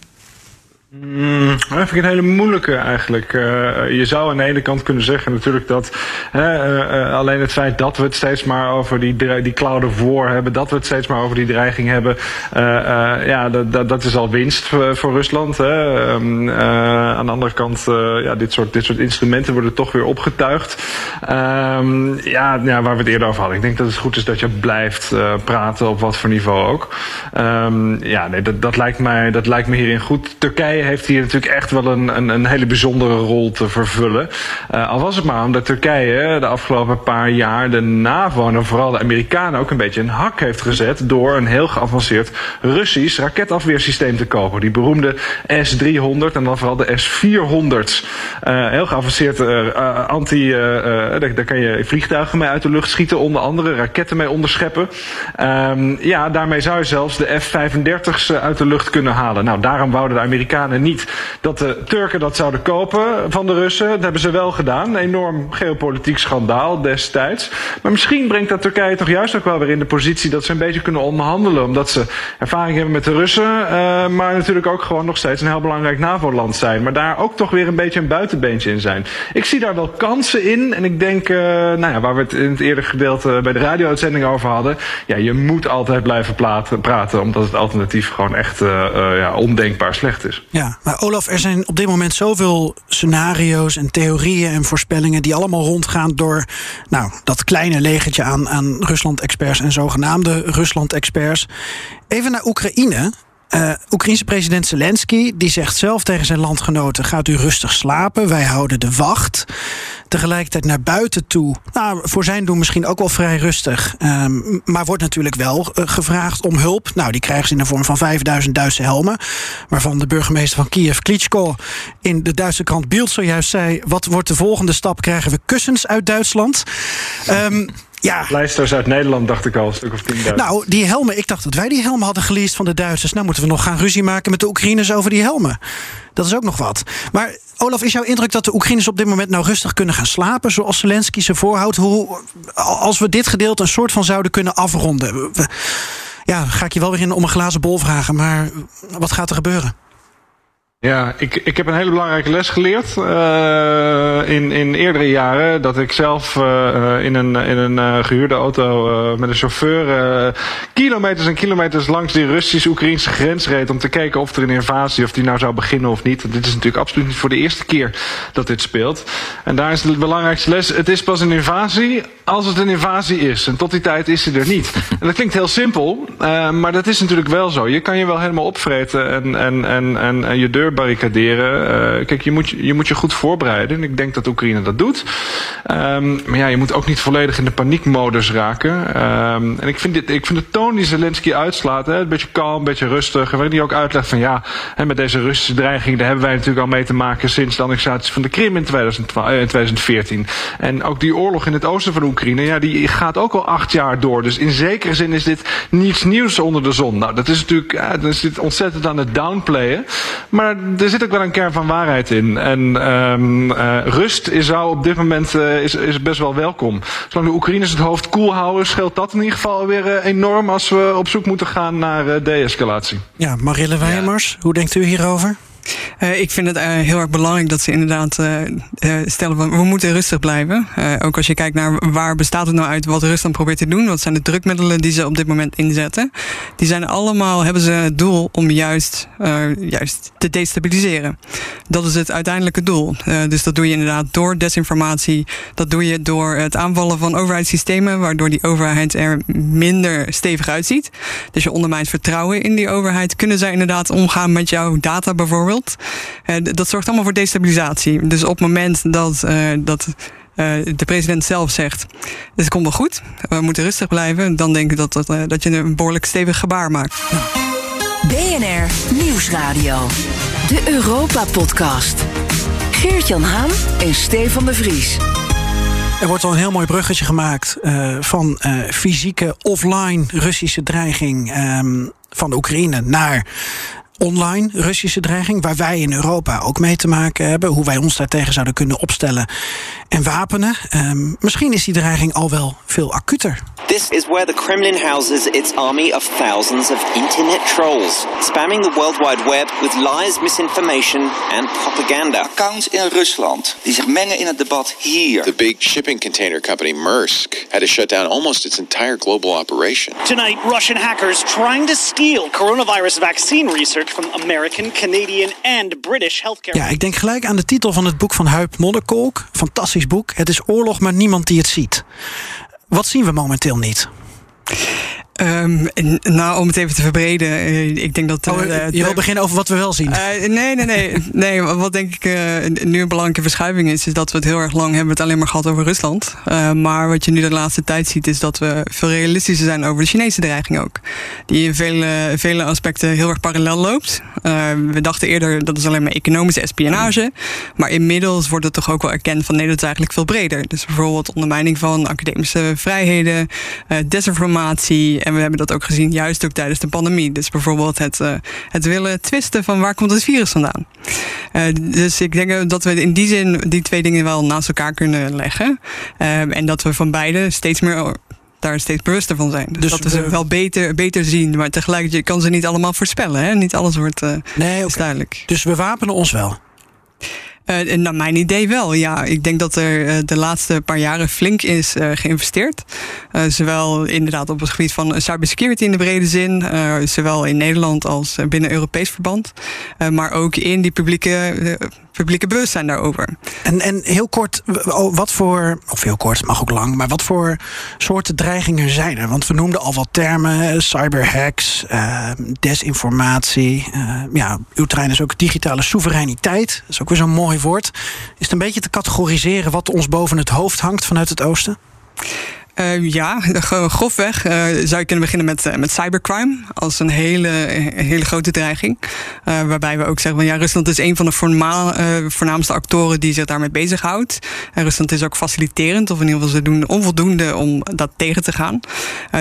Mm, dat vind ik een hele moeilijke eigenlijk. Uh, je zou aan de ene kant kunnen zeggen natuurlijk dat uh, uh, alleen het feit dat we het steeds maar over die, die cloud of war hebben, dat we het steeds maar over die dreiging hebben, ja, dat, is al winst voor, Rusland. Hè. Um, aan de andere kant, ja, dit soort, dit soort instrumenten worden toch weer opgetuigd. Um, ja, ja, waar we het eerder over hadden. Ik denk dat het goed is dat je blijft praten op wat voor niveau ook. Um, ja, nee, dat, dat, lijkt mij, dat lijkt me hierin goed. Turkije heeft hier natuurlijk echt wel een, een, een hele bijzondere rol te vervullen. Uh, al was het maar omdat Turkije de afgelopen paar jaar de NAVO en vooral de Amerikanen ook een beetje een hak heeft gezet door een heel geavanceerd Russisch raketafweersysteem te kopen. Die beroemde S-300 en dan vooral de S-400. Uh, heel geavanceerd uh, anti, daar, daar, kan je vliegtuigen mee uit de lucht schieten, onder andere raketten mee onderscheppen. Um, ja, daarmee zou je zelfs de F-35's uit de lucht kunnen halen. Nou, daarom wouden de Amerikanen niet dat de Turken dat zouden kopen van de Russen. Dat hebben ze wel gedaan. Een enorm geopolitiek schandaal destijds. Maar misschien brengt dat Turkije toch juist ook wel weer in de positie dat ze een beetje kunnen onderhandelen. Omdat ze ervaring hebben met de Russen. Uh, maar natuurlijk ook gewoon nog steeds een heel belangrijk NAVO-land zijn. Maar daar ook toch weer een beetje een buitenbeentje in zijn. Ik zie daar wel kansen in. En ik denk, uh, nou ja, waar we het in het eerdere gedeelte bij de radio-uitzending over hadden. Ja, je moet altijd blijven praten, praten omdat het alternatief gewoon echt uh, ja, ondenkbaar slecht is. Ja, maar Olaf, er zijn op dit moment zoveel scenario's en theorieën en voorspellingen die allemaal rondgaan door nou, dat kleine legertje aan, aan Rusland-experts en zogenaamde Rusland-experts. Even naar Oekraïne. Uh, Oekraïense president Zelensky die zegt zelf tegen zijn landgenoten: gaat u rustig slapen, wij houden de wacht. Tegelijkertijd naar buiten toe, nou, voor zijn doen misschien ook wel vrij rustig. Um, maar wordt natuurlijk wel uh, gevraagd om hulp. Nou, die krijgen ze in de vorm van 5000 Duitse helmen. Waarvan de burgemeester van Kiev, Klitschko, in de Duitse krant Bild zojuist zei: wat wordt de volgende stap? Krijgen we kussens uit Duitsland? Um, ja. Lijsters uit Nederland, dacht ik al, een stuk of 10.000. Nou, die helmen, ik dacht dat wij die helmen hadden geleased van de Duitsers. Nou moeten we nog gaan ruzie maken met de Oekraïners over die helmen. Dat is ook nog wat. Maar Olaf, is jouw indruk dat de Oekraïners op dit moment nou rustig kunnen gaan slapen, zoals Zelensky ze voorhoudt? Hoe, als we dit gedeelte een soort van zouden kunnen afronden. Ja, ga ik je wel weer in om een glazen bol vragen, maar wat gaat er gebeuren? Ja, ik, ik heb een hele belangrijke les geleerd uh, in, in eerdere jaren. Dat ik zelf uh, in een, in een gehuurde auto met een chauffeur kilometers en kilometers langs die Russisch-Oekraïnse grens reed. Om te kijken of er een invasie, of die nou zou beginnen of niet. Dit is natuurlijk absoluut niet voor de eerste keer dat dit speelt. En daar is de belangrijkste les. Het is pas een invasie als het een invasie is. En tot die tijd is ze er niet. En dat klinkt heel simpel, maar dat is natuurlijk wel zo. Je kan je wel helemaal opvreten en, en, en, en, en je deur barricaderen. Uh, kijk, je moet, je moet je goed voorbereiden. En ik denk dat Oekraïne dat doet. Um, maar ja, je moet ook niet volledig in de paniekmodus raken. Um, en ik vind, dit, ik vind de toon die Zelensky uitslaat, hè, een beetje kalm, een beetje rustig. Waarin hij ook uitlegt van ja, hè, met deze Russische dreiging, daar hebben wij natuurlijk al mee te maken sinds de annexatie van de Krim in, 2012, in 2014. En ook die oorlog in het oosten van Oekraïne, ja, die gaat ook al acht jaar door. Dus in zekere zin is dit niets nieuws onder de zon. Nou, dat is natuurlijk, ja, dan is dit ontzettend aan het downplayen. Maar er zit ook wel een kern van waarheid in. En um, uh, rust is, zou op dit moment uh, is, is best wel welkom. Zolang de Oekraïners het hoofd koel houden, scheelt dat in ieder geval weer uh, enorm als we op zoek moeten gaan naar de-escalatie. Ja, Marille Wijmers, ja. hoe denkt u hierover? Uh, ik vind het uh, heel erg belangrijk dat ze inderdaad uh, stellen van we moeten rustig blijven. ook als je kijkt naar waar bestaat het nou uit wat Rusland probeert te doen. Wat zijn de drukmiddelen die ze op dit moment inzetten. Die zijn allemaal, hebben ze het doel om juist, juist te destabiliseren. Dat is het uiteindelijke doel. dus dat doe je inderdaad door desinformatie. Dat doe je door het aanvallen van overheidssystemen. Waardoor die overheid er minder stevig uitziet. Dus je ondermijnt vertrouwen in die overheid. Kunnen zij inderdaad omgaan met jouw data bijvoorbeeld? Uh, dat zorgt allemaal voor destabilisatie. Dus op het moment dat, uh, dat uh, de president zelf zegt: Dit komt wel goed, we moeten rustig blijven, dan denk ik dat, dat, dat je een behoorlijk stevig gebaar maakt. BNR Nieuwsradio, de Europa-podcast. Geert-Jan Haan en Stefan de Vries. Er wordt al een heel mooi bruggetje gemaakt uh, van uh, fysieke offline Russische dreiging um, van de Oekraïne naar online Russische dreiging, waar wij in Europa ook mee te maken hebben, hoe wij ons daartegen zouden kunnen opstellen en wapenen. Um, misschien is die dreiging al wel veel acuter. This is where the Kremlin houses its army of thousands of internet trolls, spamming the World Wide Web with lies, misinformation and propaganda. Accounts in Rusland die zich mengen in het debat hier. The big shipping container company Maersk had to shut down almost its entire global operation. Tonight, Russian hackers trying to steal coronavirus vaccine research from American, Canadian and British healthcare. Ja, ik denk gelijk aan de titel van het boek van Huip Modderkolk. Fantastisch boek. Het is oorlog, maar niemand die het ziet. Wat zien we momenteel niet? Um, nou, om het even te verbreden. Uh, ik denk dat. Oh, uh, je wil beginnen over wat we wel zien? Uh, nee, nee, nee. nee wat denk ik nu een belangrijke verschuiving is, is dat we het heel erg lang hebben het alleen maar gehad over Rusland. maar wat je nu de laatste tijd ziet, is dat we veel realistischer zijn over de Chinese dreiging ook. Die in vele, vele aspecten heel erg parallel loopt. we dachten eerder dat is alleen maar economische espionage. Maar inmiddels wordt het toch ook wel erkend van nee, dat is eigenlijk veel breder. Dus bijvoorbeeld ondermijning van academische vrijheden, desinformatie. En we hebben dat ook gezien juist ook tijdens de pandemie. Dus bijvoorbeeld het, uh, het willen twisten van waar komt het virus vandaan. Uh, dus ik denk dat we in die zin die twee dingen wel naast elkaar kunnen leggen. En dat we van beide steeds meer daar steeds bewuster van zijn. Dus, dus dat we ze wel beter, beter zien. Maar tegelijkertijd kan ze niet allemaal voorspellen. Hè? Niet alles wordt uh, nee, okay. duidelijk. Dus we wapenen ons wel. Uh, naar mijn idee wel, ja. Ik denk dat er uh, de laatste paar jaren flink is uh, geïnvesteerd. zowel inderdaad op het gebied van cybersecurity in de brede zin, zowel in Nederland als binnen Europees verband, maar ook in die publieke publieke bewustzijn daarover. En, en heel kort, wat voor, of heel kort, mag ook lang, maar wat voor soorten dreigingen zijn er? Want we noemden al wat termen: cyberhacks, uh, desinformatie. Uh, ja, uw trein is ook digitale soevereiniteit. Dat is ook weer zo'n mooi woord. Is het een beetje te categoriseren wat ons boven het hoofd hangt vanuit het oosten? Uh, ja, grofweg uh, zou je kunnen beginnen met, uh, met cybercrime als een hele, hele grote dreiging. waarbij we ook zeggen van ja, Rusland is een van de voornaamste actoren die zich daarmee bezighoudt. En Rusland is ook faciliterend, of in ieder geval ze doen onvoldoende om dat tegen te gaan.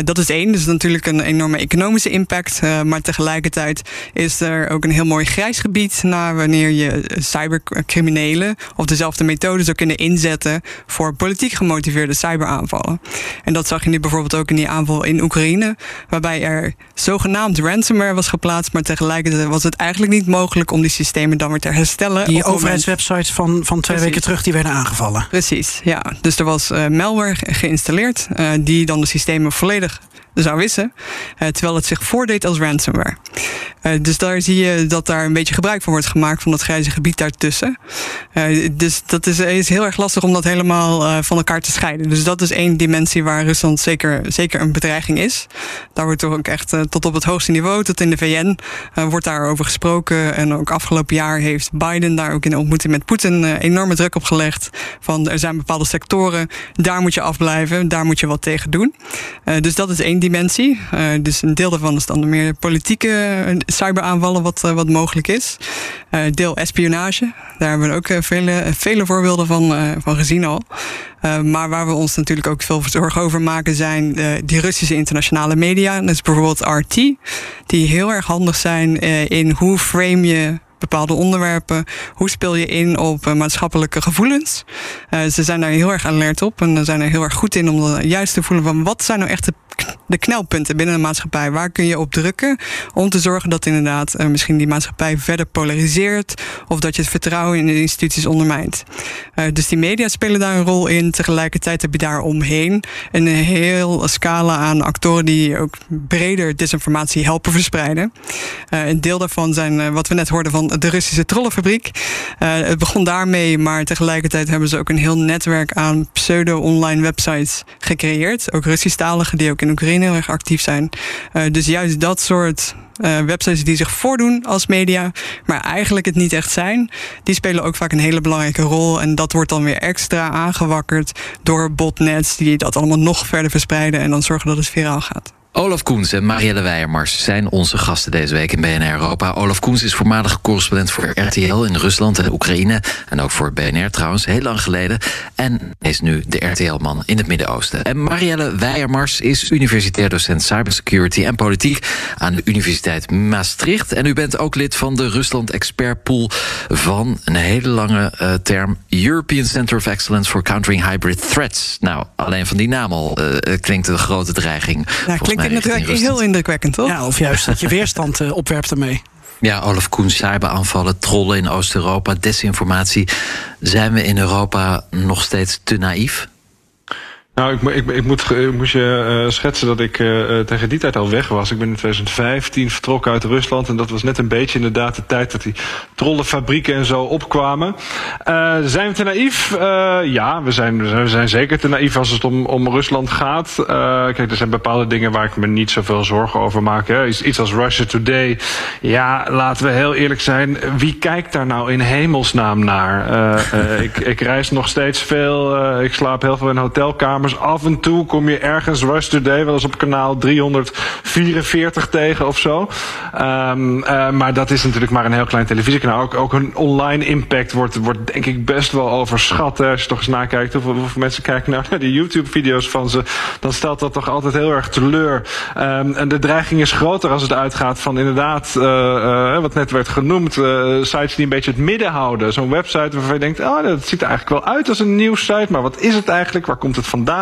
dat is één, dus natuurlijk een enorme economische impact. maar tegelijkertijd is er ook een heel mooi grijs gebied naar wanneer je cybercriminelen of dezelfde methoden zou kunnen inzetten voor politiek gemotiveerde cyberaanvallen. En dat zag je nu bijvoorbeeld ook in die aanval in Oekraïne, waarbij er zogenaamd ransomware was geplaatst, maar tegelijkertijd was het eigenlijk niet mogelijk om die systemen dan weer te herstellen. Die overheidswebsites van, van twee weken terug die werden aangevallen. Precies, ja. Dus er was uh, malware geïnstalleerd, uh, die dan de systemen volledig zou wissen. Uh, terwijl het zich voordeed als ransomware. Dus daar zie je dat daar een beetje gebruik van wordt gemaakt van dat grijze gebied daartussen. Dus dat is, is, heel erg lastig om dat helemaal van elkaar te scheiden. Dus dat is één dimensie waar Rusland zeker, zeker een bedreiging is. Daar wordt toch ook echt tot op het hoogste niveau, tot in de VN, wordt daarover gesproken. En ook afgelopen jaar heeft Biden daar ook in de ontmoeting met Poetin enorme druk op gelegd. Van er zijn bepaalde sectoren, daar moet je afblijven, daar moet je wat tegen doen. dus dat is één dimensie. Dus een deel daarvan is dan de meer politieke eh, cyberaanvallen wat, wat mogelijk is. Deel espionage. Daar hebben we ook vele, vele voorbeelden van, van gezien al. Maar waar we ons natuurlijk ook veel zorgen over maken zijn die Russische internationale media. Dus bijvoorbeeld RT. Die heel erg handig zijn in hoe frame je bepaalde onderwerpen. Hoe speel je in op maatschappelijke gevoelens? Ze zijn daar heel erg alert op en zijn er heel erg goed in om juist te voelen van wat zijn nou echt de de knelpunten binnen de maatschappij. Waar kun je op drukken om te zorgen dat inderdaad uh, misschien die maatschappij verder polariseert of dat je het vertrouwen in de instituties ondermijnt. Uh, dus die media spelen daar een rol in. Tegelijkertijd heb je daar omheen een heel scala aan actoren die ook breder desinformatie helpen verspreiden. Uh, een deel daarvan zijn wat we net hoorden van de Russische trollenfabriek. het begon daarmee, maar tegelijkertijd hebben ze ook een heel netwerk aan pseudo-online websites gecreëerd. Ook Russisch-talige die ook Oekraïne heel erg actief zijn. Uh, dus juist dat soort uh, websites die zich voordoen als media, maar eigenlijk het niet echt zijn, die spelen ook vaak een hele belangrijke rol. En dat wordt dan weer extra aangewakkerd door botnets die dat allemaal nog verder verspreiden en dan zorgen dat het viraal gaat. Olaf Koens en Marielle Weijermars zijn onze gasten deze week in BNR Europa. Olaf Koens is voormalig correspondent voor RTL in Rusland en Oekraïne. En ook voor BNR trouwens, heel lang geleden. En is nu de RTL-man in het Midden-Oosten. En Marielle Weijermars is universitair docent cybersecurity en politiek aan de Universiteit Maastricht. En u bent ook lid van de Rusland Expert Pool van een hele lange uh, term European Center of Excellence for Countering Hybrid Threats. Nou, alleen van die naam al uh, klinkt een grote dreiging. Ja, klinkt vind het heel indrukwekkend, toch? Ja, of juist dat je weerstand uh, opwerpt ermee. Ja, Olaf Koen, cyberaanvallen, trollen in Oost-Europa, desinformatie. Zijn we in Europa nog steeds te naïef? Nou, ik, ik, ik, moet, je uh, schetsen dat ik uh, tegen die tijd al weg was. Ik ben in 2015 vertrokken uit Rusland. En dat was net een beetje inderdaad de tijd dat die trollenfabrieken en zo opkwamen. Zijn we te naïef? ja, we zijn, we zijn zeker te naïef als het om, om Rusland gaat. kijk, er zijn bepaalde dingen waar ik me niet zoveel zorgen over maak. Hè. Iets, iets als Russia Today. Ja, laten we heel eerlijk zijn. Wie kijkt daar nou in hemelsnaam naar? ik, ik reis nog steeds veel. ik slaap heel veel in hotelkamers af en toe kom je ergens Rush Today wel eens op kanaal 344 tegen of zo. Um, uh, maar dat is natuurlijk maar een heel klein televisiekanaal. Ook, ook hun online impact wordt, wordt denk ik best wel overschat. Hè. Als je toch eens nakijkt hoeveel, hoeveel mensen kijken naar, naar die YouTube-video's van ze, dan stelt dat toch altijd heel erg teleur. Um, en de dreiging is groter als het uitgaat van inderdaad, uh, uh, wat net werd genoemd, sites die een beetje het midden houden. Zo'n website waarvan je denkt, oh, dat ziet er eigenlijk wel uit als een nieuwssite, maar wat is het eigenlijk? Waar komt het vandaan?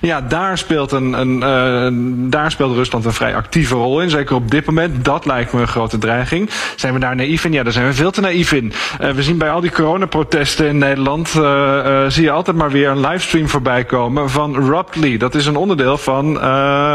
Ja, daar speelt, een, een, uh, daar speelt Rusland een vrij actieve rol in. Zeker op dit moment. Dat lijkt me een grote dreiging. Zijn we daar naïef in? Ja, daar zijn we veel te naïef in. Uh, we zien bij al die coronaprotesten in Nederland... Uh, zie je altijd maar weer een livestream voorbij komen van Ruptly. Dat is een onderdeel van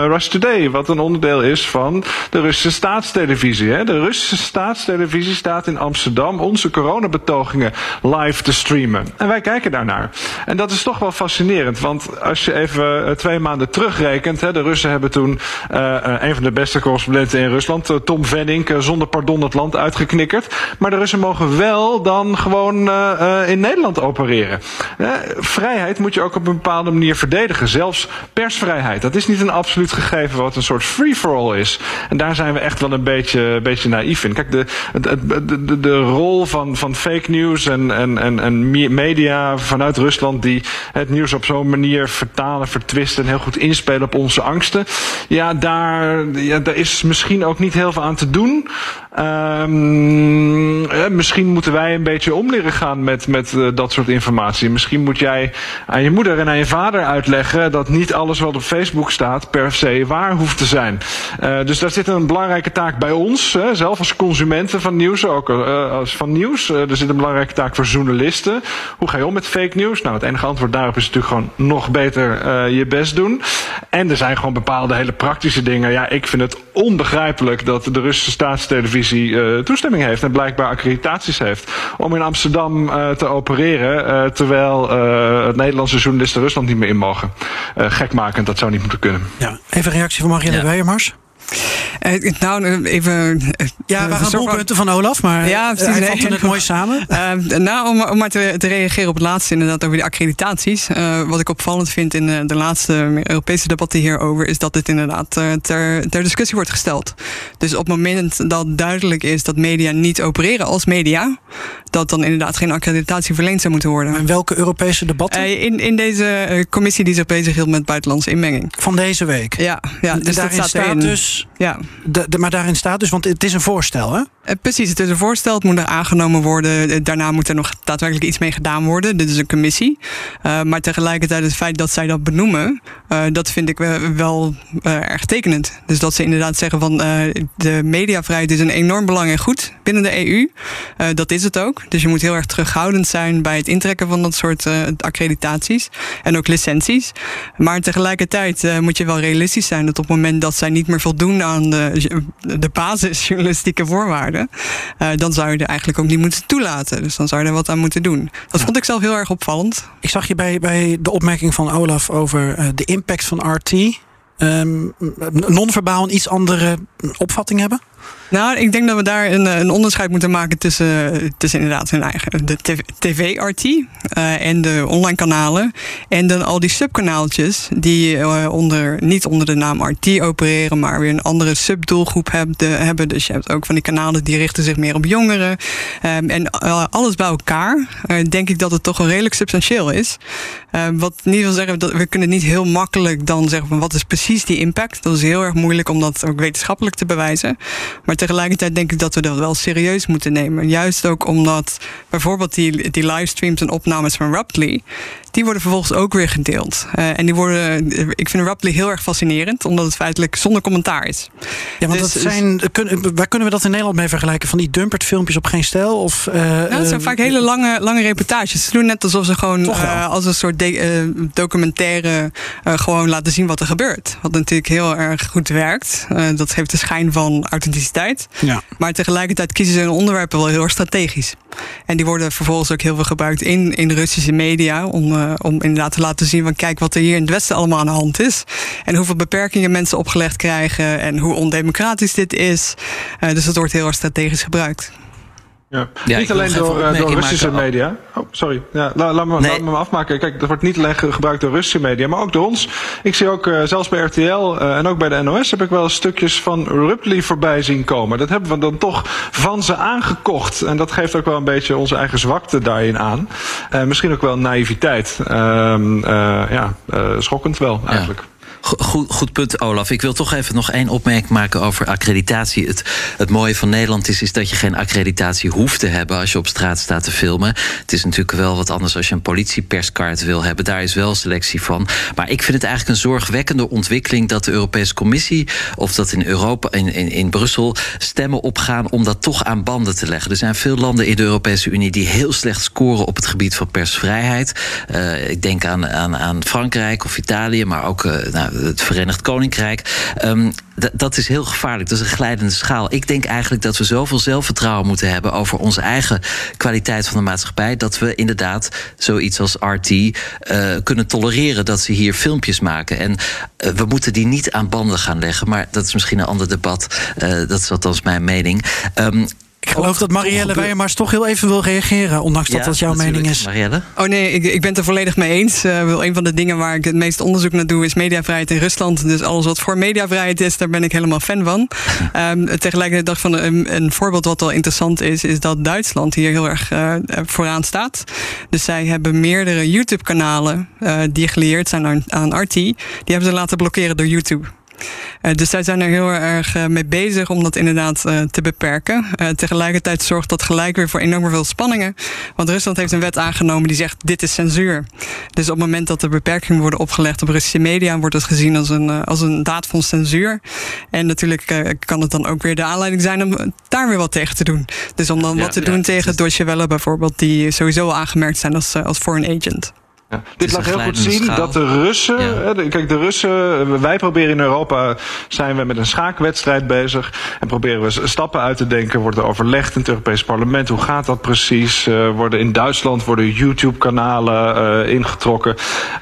Rush Today. Wat een onderdeel is van de Russische staatstelevisie. Hè? De Russische staatstelevisie staat in Amsterdam... onze coronabetogingen live te streamen. En wij kijken daarnaar. En dat is toch wel fascinerend. Want als je even twee maanden terugrekent... Hè, de Russen hebben toen een van de beste correspondenten in Rusland... Tom Venning, zonder pardon het land uitgeknikkerd. Maar de Russen mogen wel dan gewoon in Nederland opereren. Vrijheid moet je ook op een bepaalde manier verdedigen. Zelfs persvrijheid. Dat is niet een absoluut gegeven wat een soort free-for-all is. En daar zijn we echt wel een beetje, beetje naïef in. Kijk, de, de, de, de rol van, van fake news en, en, en, en media vanuit Rusland... die het nieuws op zo'n manier vertalen, vertwisten... en heel goed inspelen op onze angsten. Ja, daar, ja, daar is misschien ook niet heel veel aan te doen... Ja, misschien moeten wij een beetje om leren gaan met, met uh, dat soort informatie. Misschien moet jij aan je moeder en aan je vader uitleggen dat niet alles wat op Facebook staat per se waar hoeft te zijn. Uh, dus daar zit een belangrijke taak bij ons, hè, zelf als consumenten van nieuws, ook uh, als van nieuws. er zit een belangrijke taak voor journalisten. Hoe ga je om met fake news? Nou, het enige antwoord daarop is natuurlijk gewoon nog beter je best doen. En er zijn gewoon bepaalde hele praktische dingen. Ja, ik vind het onbegrijpelijk dat de Russische staatstelevisie uh, toestemming heeft en blijkbaar accreditaties heeft om in Amsterdam uh, te opereren, uh, terwijl het Nederlandse journalisten Rusland niet meer in mogen. gekmakend, dat zou niet moeten kunnen. Ja, even een reactie van Marianne ja. Weijemars. Uh, nou, even. Uh, ja, we gaan doelpunten van Olaf, maar ja, precies, uh, nee. het mooi samen. nou, om, om maar te, te, reageren op het laatste, inderdaad, over die accreditaties. wat ik opvallend vind in de laatste Europese debatten hierover, is dat dit inderdaad ter, ter discussie wordt gesteld. Dus op het moment dat duidelijk is dat media niet opereren als media, dat dan inderdaad geen accreditatie verleend zou moeten worden. En welke Europese debatten? in, in deze commissie die zich bezighield met buitenlandse inmenging. Van deze week? Ja, ja dus daarin dat staat, staat dus. Ja. De, de, maar daarin staat dus, want het is een voorstel, hè? Uh, precies, het is een voorstel, het moet nog aangenomen worden. Daarna moet er nog daadwerkelijk iets mee gedaan worden. Dit is een commissie. Uh, maar tegelijkertijd het feit dat zij dat benoemen, uh, dat vind ik wel erg tekenend. Dus dat ze inderdaad zeggen van de mediavrijheid is een enorm belangrijk goed binnen de EU. dat is het ook. Dus je moet heel erg terughoudend zijn bij het intrekken van dat soort accreditaties en ook licenties. Maar tegelijkertijd moet je wel realistisch zijn dat op het moment dat zij niet meer voldoen aan de, de basisjournalistieke voorwaarden, uh, dan zou je er eigenlijk ook niet moeten toelaten. Dus dan zou je er wat aan moeten doen. Dat vond ik zelf heel erg opvallend. Ik zag je bij, bij de opmerking van Olaf over uh, de impact van RT. Um, non-verbaal een iets andere opvatting hebben? Nou, ik denk dat we daar een, een onderscheid moeten maken tussen, tussen inderdaad hun eigen, de tv-RT uh, en de online kanalen. En dan al die subkanaaltjes die uh, onder, niet onder de naam RT opereren, maar weer een andere subdoelgroep hebben. Dus je hebt ook van die kanalen die richten zich meer op jongeren. Um, en alles bij elkaar denk ik dat het toch wel redelijk substantieel is. Ehm, wat niet wil zeggen, dat we kunnen niet heel makkelijk dan zeggen van wat is precies die impact. Dat is heel erg moeilijk om dat ook wetenschappelijk te bewijzen. Maar tegelijkertijd denk ik dat we dat wel serieus moeten nemen. Juist ook omdat bijvoorbeeld die, die livestreams en opnames van Raptly die worden vervolgens ook weer gedeeld. Uh, en die worden, ik vind Raptly heel erg fascinerend, omdat het feitelijk zonder commentaar is. Ja, want dus, dat zijn, kun, waar kunnen we dat in Nederland mee vergelijken? Van die dumpert filmpjes op geen stijl? Of, uh, nou, het zijn vaak hele lange, lange reportages. Ze doen net alsof ze gewoon als een soort de, documentaire gewoon laten zien wat er gebeurt. Wat natuurlijk heel erg goed werkt. dat geeft de schijn van authenticiteit. Ja. Maar tegelijkertijd kiezen ze hun onderwerpen wel heel erg strategisch. En die worden vervolgens ook heel veel gebruikt in, in de Russische media om uh, om inderdaad te laten zien van kijk wat er hier in het Westen allemaal aan de hand is. En hoeveel beperkingen mensen opgelegd krijgen en hoe ondemocratisch dit is. Uh, dus dat wordt heel erg strategisch gebruikt. Ja. ja niet alleen door, uh, door Russische media. Oh, sorry. Ja, la, laat, me, nee. laat me afmaken. Kijk, dat wordt niet alleen gebruikt door Russische media, maar ook door ons. Ik zie ook, uh, zelfs bij RTL uh, en ook bij de NOS, heb ik wel stukjes van Ruptly voorbij zien komen. Dat hebben we dan toch van ze aangekocht. En dat geeft ook wel een beetje onze eigen zwakte daarin aan. misschien ook wel naïviteit. Ehm, ja, schokkend wel, eigenlijk. Ja. Goed, goed punt, Olaf. Ik wil toch even nog één opmerking maken over accreditatie. Het, het mooie van Nederland is, is dat je geen accreditatie hoeft te hebben als je op straat staat te filmen. Het is natuurlijk wel wat anders als je een politieperskaart wil hebben. Daar is wel selectie van. Maar ik vind het eigenlijk een zorgwekkende ontwikkeling dat de Europese Commissie of dat in Europa, in, in, in Brussel, stemmen opgaan om dat toch aan banden te leggen. Er zijn veel landen in de Europese Unie die heel slecht scoren op het gebied van persvrijheid. Uh, ik denk aan, aan, aan Frankrijk of Italië, maar ook uh, nou, het Verenigd Koninkrijk. Um, dat is heel gevaarlijk. Dat is een glijdende schaal. Ik denk eigenlijk dat we zoveel zelfvertrouwen moeten hebben over onze eigen kwaliteit van de maatschappij. Dat we inderdaad zoiets als RT uh, kunnen tolereren dat ze hier filmpjes maken. En uh, we moeten die niet aan banden gaan leggen. Maar dat is misschien een ander debat. Uh, dat is althans mijn mening. Um, ik geloof dat Marielle Weijers toch heel even wil reageren, ondanks dat dat jouw mening is. Marielle? Oh nee, ik, ik ben het er volledig mee eens. Uh, een van de dingen waar ik het meest onderzoek naar doe is mediavrijheid in Rusland. Dus alles wat voor mediavrijheid is, daar ben ik helemaal fan van. Um, tegelijkertijd dacht van een, een, voorbeeld wat wel interessant is, is dat Duitsland hier heel erg uh, vooraan staat. Dus zij hebben meerdere YouTube-kanalen uh, die gelieerd zijn aan, aan RT. Die hebben ze laten blokkeren door YouTube. Uh, dus zij zijn er heel erg uh, mee bezig om dat inderdaad uh, te beperken. tegelijkertijd zorgt dat gelijk weer voor enorm veel spanningen. Want Rusland heeft een wet aangenomen die zegt: dit is censuur. Dus op het moment dat er beperkingen worden opgelegd op Russische media, wordt het gezien als een, als een daad van censuur. En natuurlijk kan het dan ook weer de aanleiding zijn om daar weer wat tegen te doen. Dus om dan ja, wat te ja, doen tegen Deutsche Welle bijvoorbeeld, die sowieso aangemerkt zijn als, als foreign agent. Ja. Dit laat heel goed zien schaal. dat de Russen, ja. kijk de Russen, wij proberen in Europa, zijn we met een schaakwedstrijd bezig en proberen we stappen uit te denken. Wordt er overlegd in het Europees Parlement, hoe gaat dat precies? Uh, worden in Duitsland worden YouTube-kanalen uh, ingetrokken.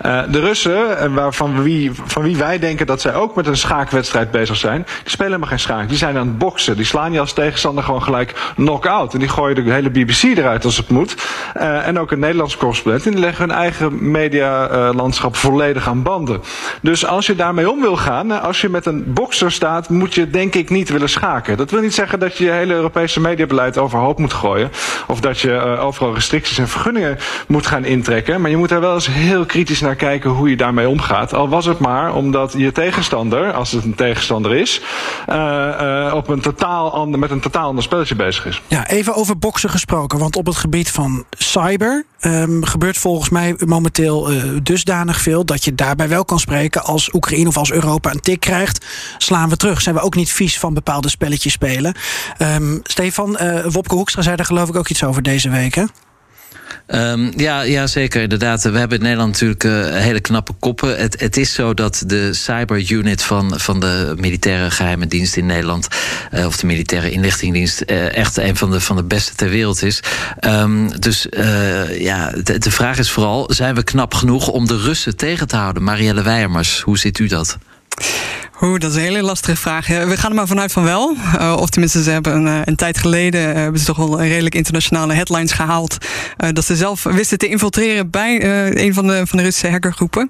Uh, de Russen, waarvan wie, van wie wij denken dat zij ook met een schaakwedstrijd bezig zijn, die spelen helemaal geen schaak. Die zijn aan het boksen. Die slaan je als tegenstander gewoon gelijk knock-out. En die gooien de hele BBC eruit als het moet. en ook een Nederlands correspondent. En die leggen hun eigen medialandschap volledig aan banden. Dus als je daarmee om wil gaan, als je met een bokser staat, moet je denk ik niet willen schaken. Dat wil niet zeggen dat je je hele Europese mediabeleid overhoop moet gooien. Of dat je uh, overal restricties en vergunningen moet gaan intrekken. Maar je moet er wel eens heel kritisch naar kijken hoe je daarmee omgaat. Al was het maar omdat je tegenstander, als het een tegenstander is, uh, op een totaal ander, met een totaal ander spelletje bezig is. Ja, even over boksen gesproken. Want op het gebied van cyber um, gebeurt volgens mij uh, dusdanig veel dat je daarbij wel kan spreken als Oekraïne of als Europa een tik krijgt, slaan we terug. Zijn we ook niet vies van bepaalde spelletjes spelen? Um, Stefan, uh, Wopke Hoekstra zei er geloof ik ook iets over deze week, hè? Um, ja, ja, zeker. Inderdaad. We hebben in Nederland natuurlijk uh, hele knappe koppen. Het, het, is zo dat de cyber-unit van, van de militaire geheime dienst in Nederland, uh, of de militaire inlichtingendienst, uh, echt een van de, van de beste ter wereld is. Um, dus ja, de, vraag is vooral: zijn we knap genoeg om de Russen tegen te houden? Marielle Weijermars, hoe ziet u dat? Oeh, dat is een hele lastige vraag. We gaan er maar vanuit van wel. Uh, of tenminste, ze hebben een, een tijd geleden uh, hebben ze toch wel een redelijk internationale headlines gehaald. Uh, dat ze zelf wisten te infiltreren bij een van de, van de Russische hackergroepen.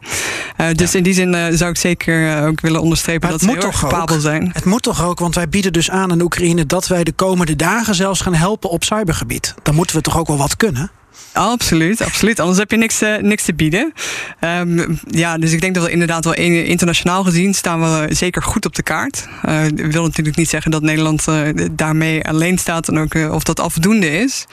dus ja. in die zin zou ik zeker ook willen onderstrepen dat ze heel capabel zijn. Het moet toch ook, want wij bieden dus aan aan Oekraïne dat wij de komende dagen zelfs gaan helpen op cybergebied. Dan moeten we toch ook wel wat kunnen? Absoluut, absoluut. Anders heb je niks, uh, niks te bieden. Um, ja, dus ik denk dat we inderdaad wel internationaal gezien staan we zeker goed op de kaart. Uh, wil natuurlijk niet zeggen dat Nederland daarmee alleen staat en ook of dat afdoende is.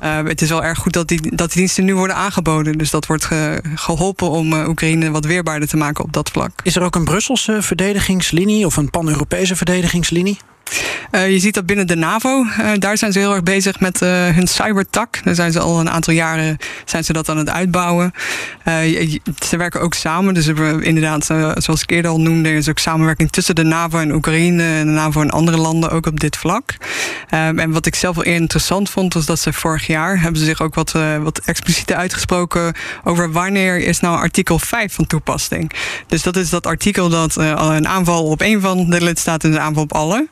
het is wel erg goed dat die, dat die diensten nu worden aangeboden. Dus dat wordt ge, geholpen om Oekraïne wat weerbaarder te maken op dat vlak. Is er ook een Brusselse verdedigingslinie of een pan-Europese verdedigingslinie? Uh, je ziet dat binnen de NAVO, uh, daar zijn ze heel erg bezig met uh, hun cybertak. Daar zijn ze al een aantal jaren zijn ze dat aan het uitbouwen. ze werken ook samen, dus we inderdaad, zoals ik eerder al noemde, is ook samenwerking tussen de NAVO en Oekraïne en de NAVO en andere landen ook op dit vlak. Um, en wat ik zelf wel interessant vond, was dat ze vorig jaar hebben ze zich ook wat, wat explicieter uitgesproken over wanneer is nou artikel 5 van toepassing. Dus dat is dat artikel dat een aanval op één van de lidstaten is een aanval op alle.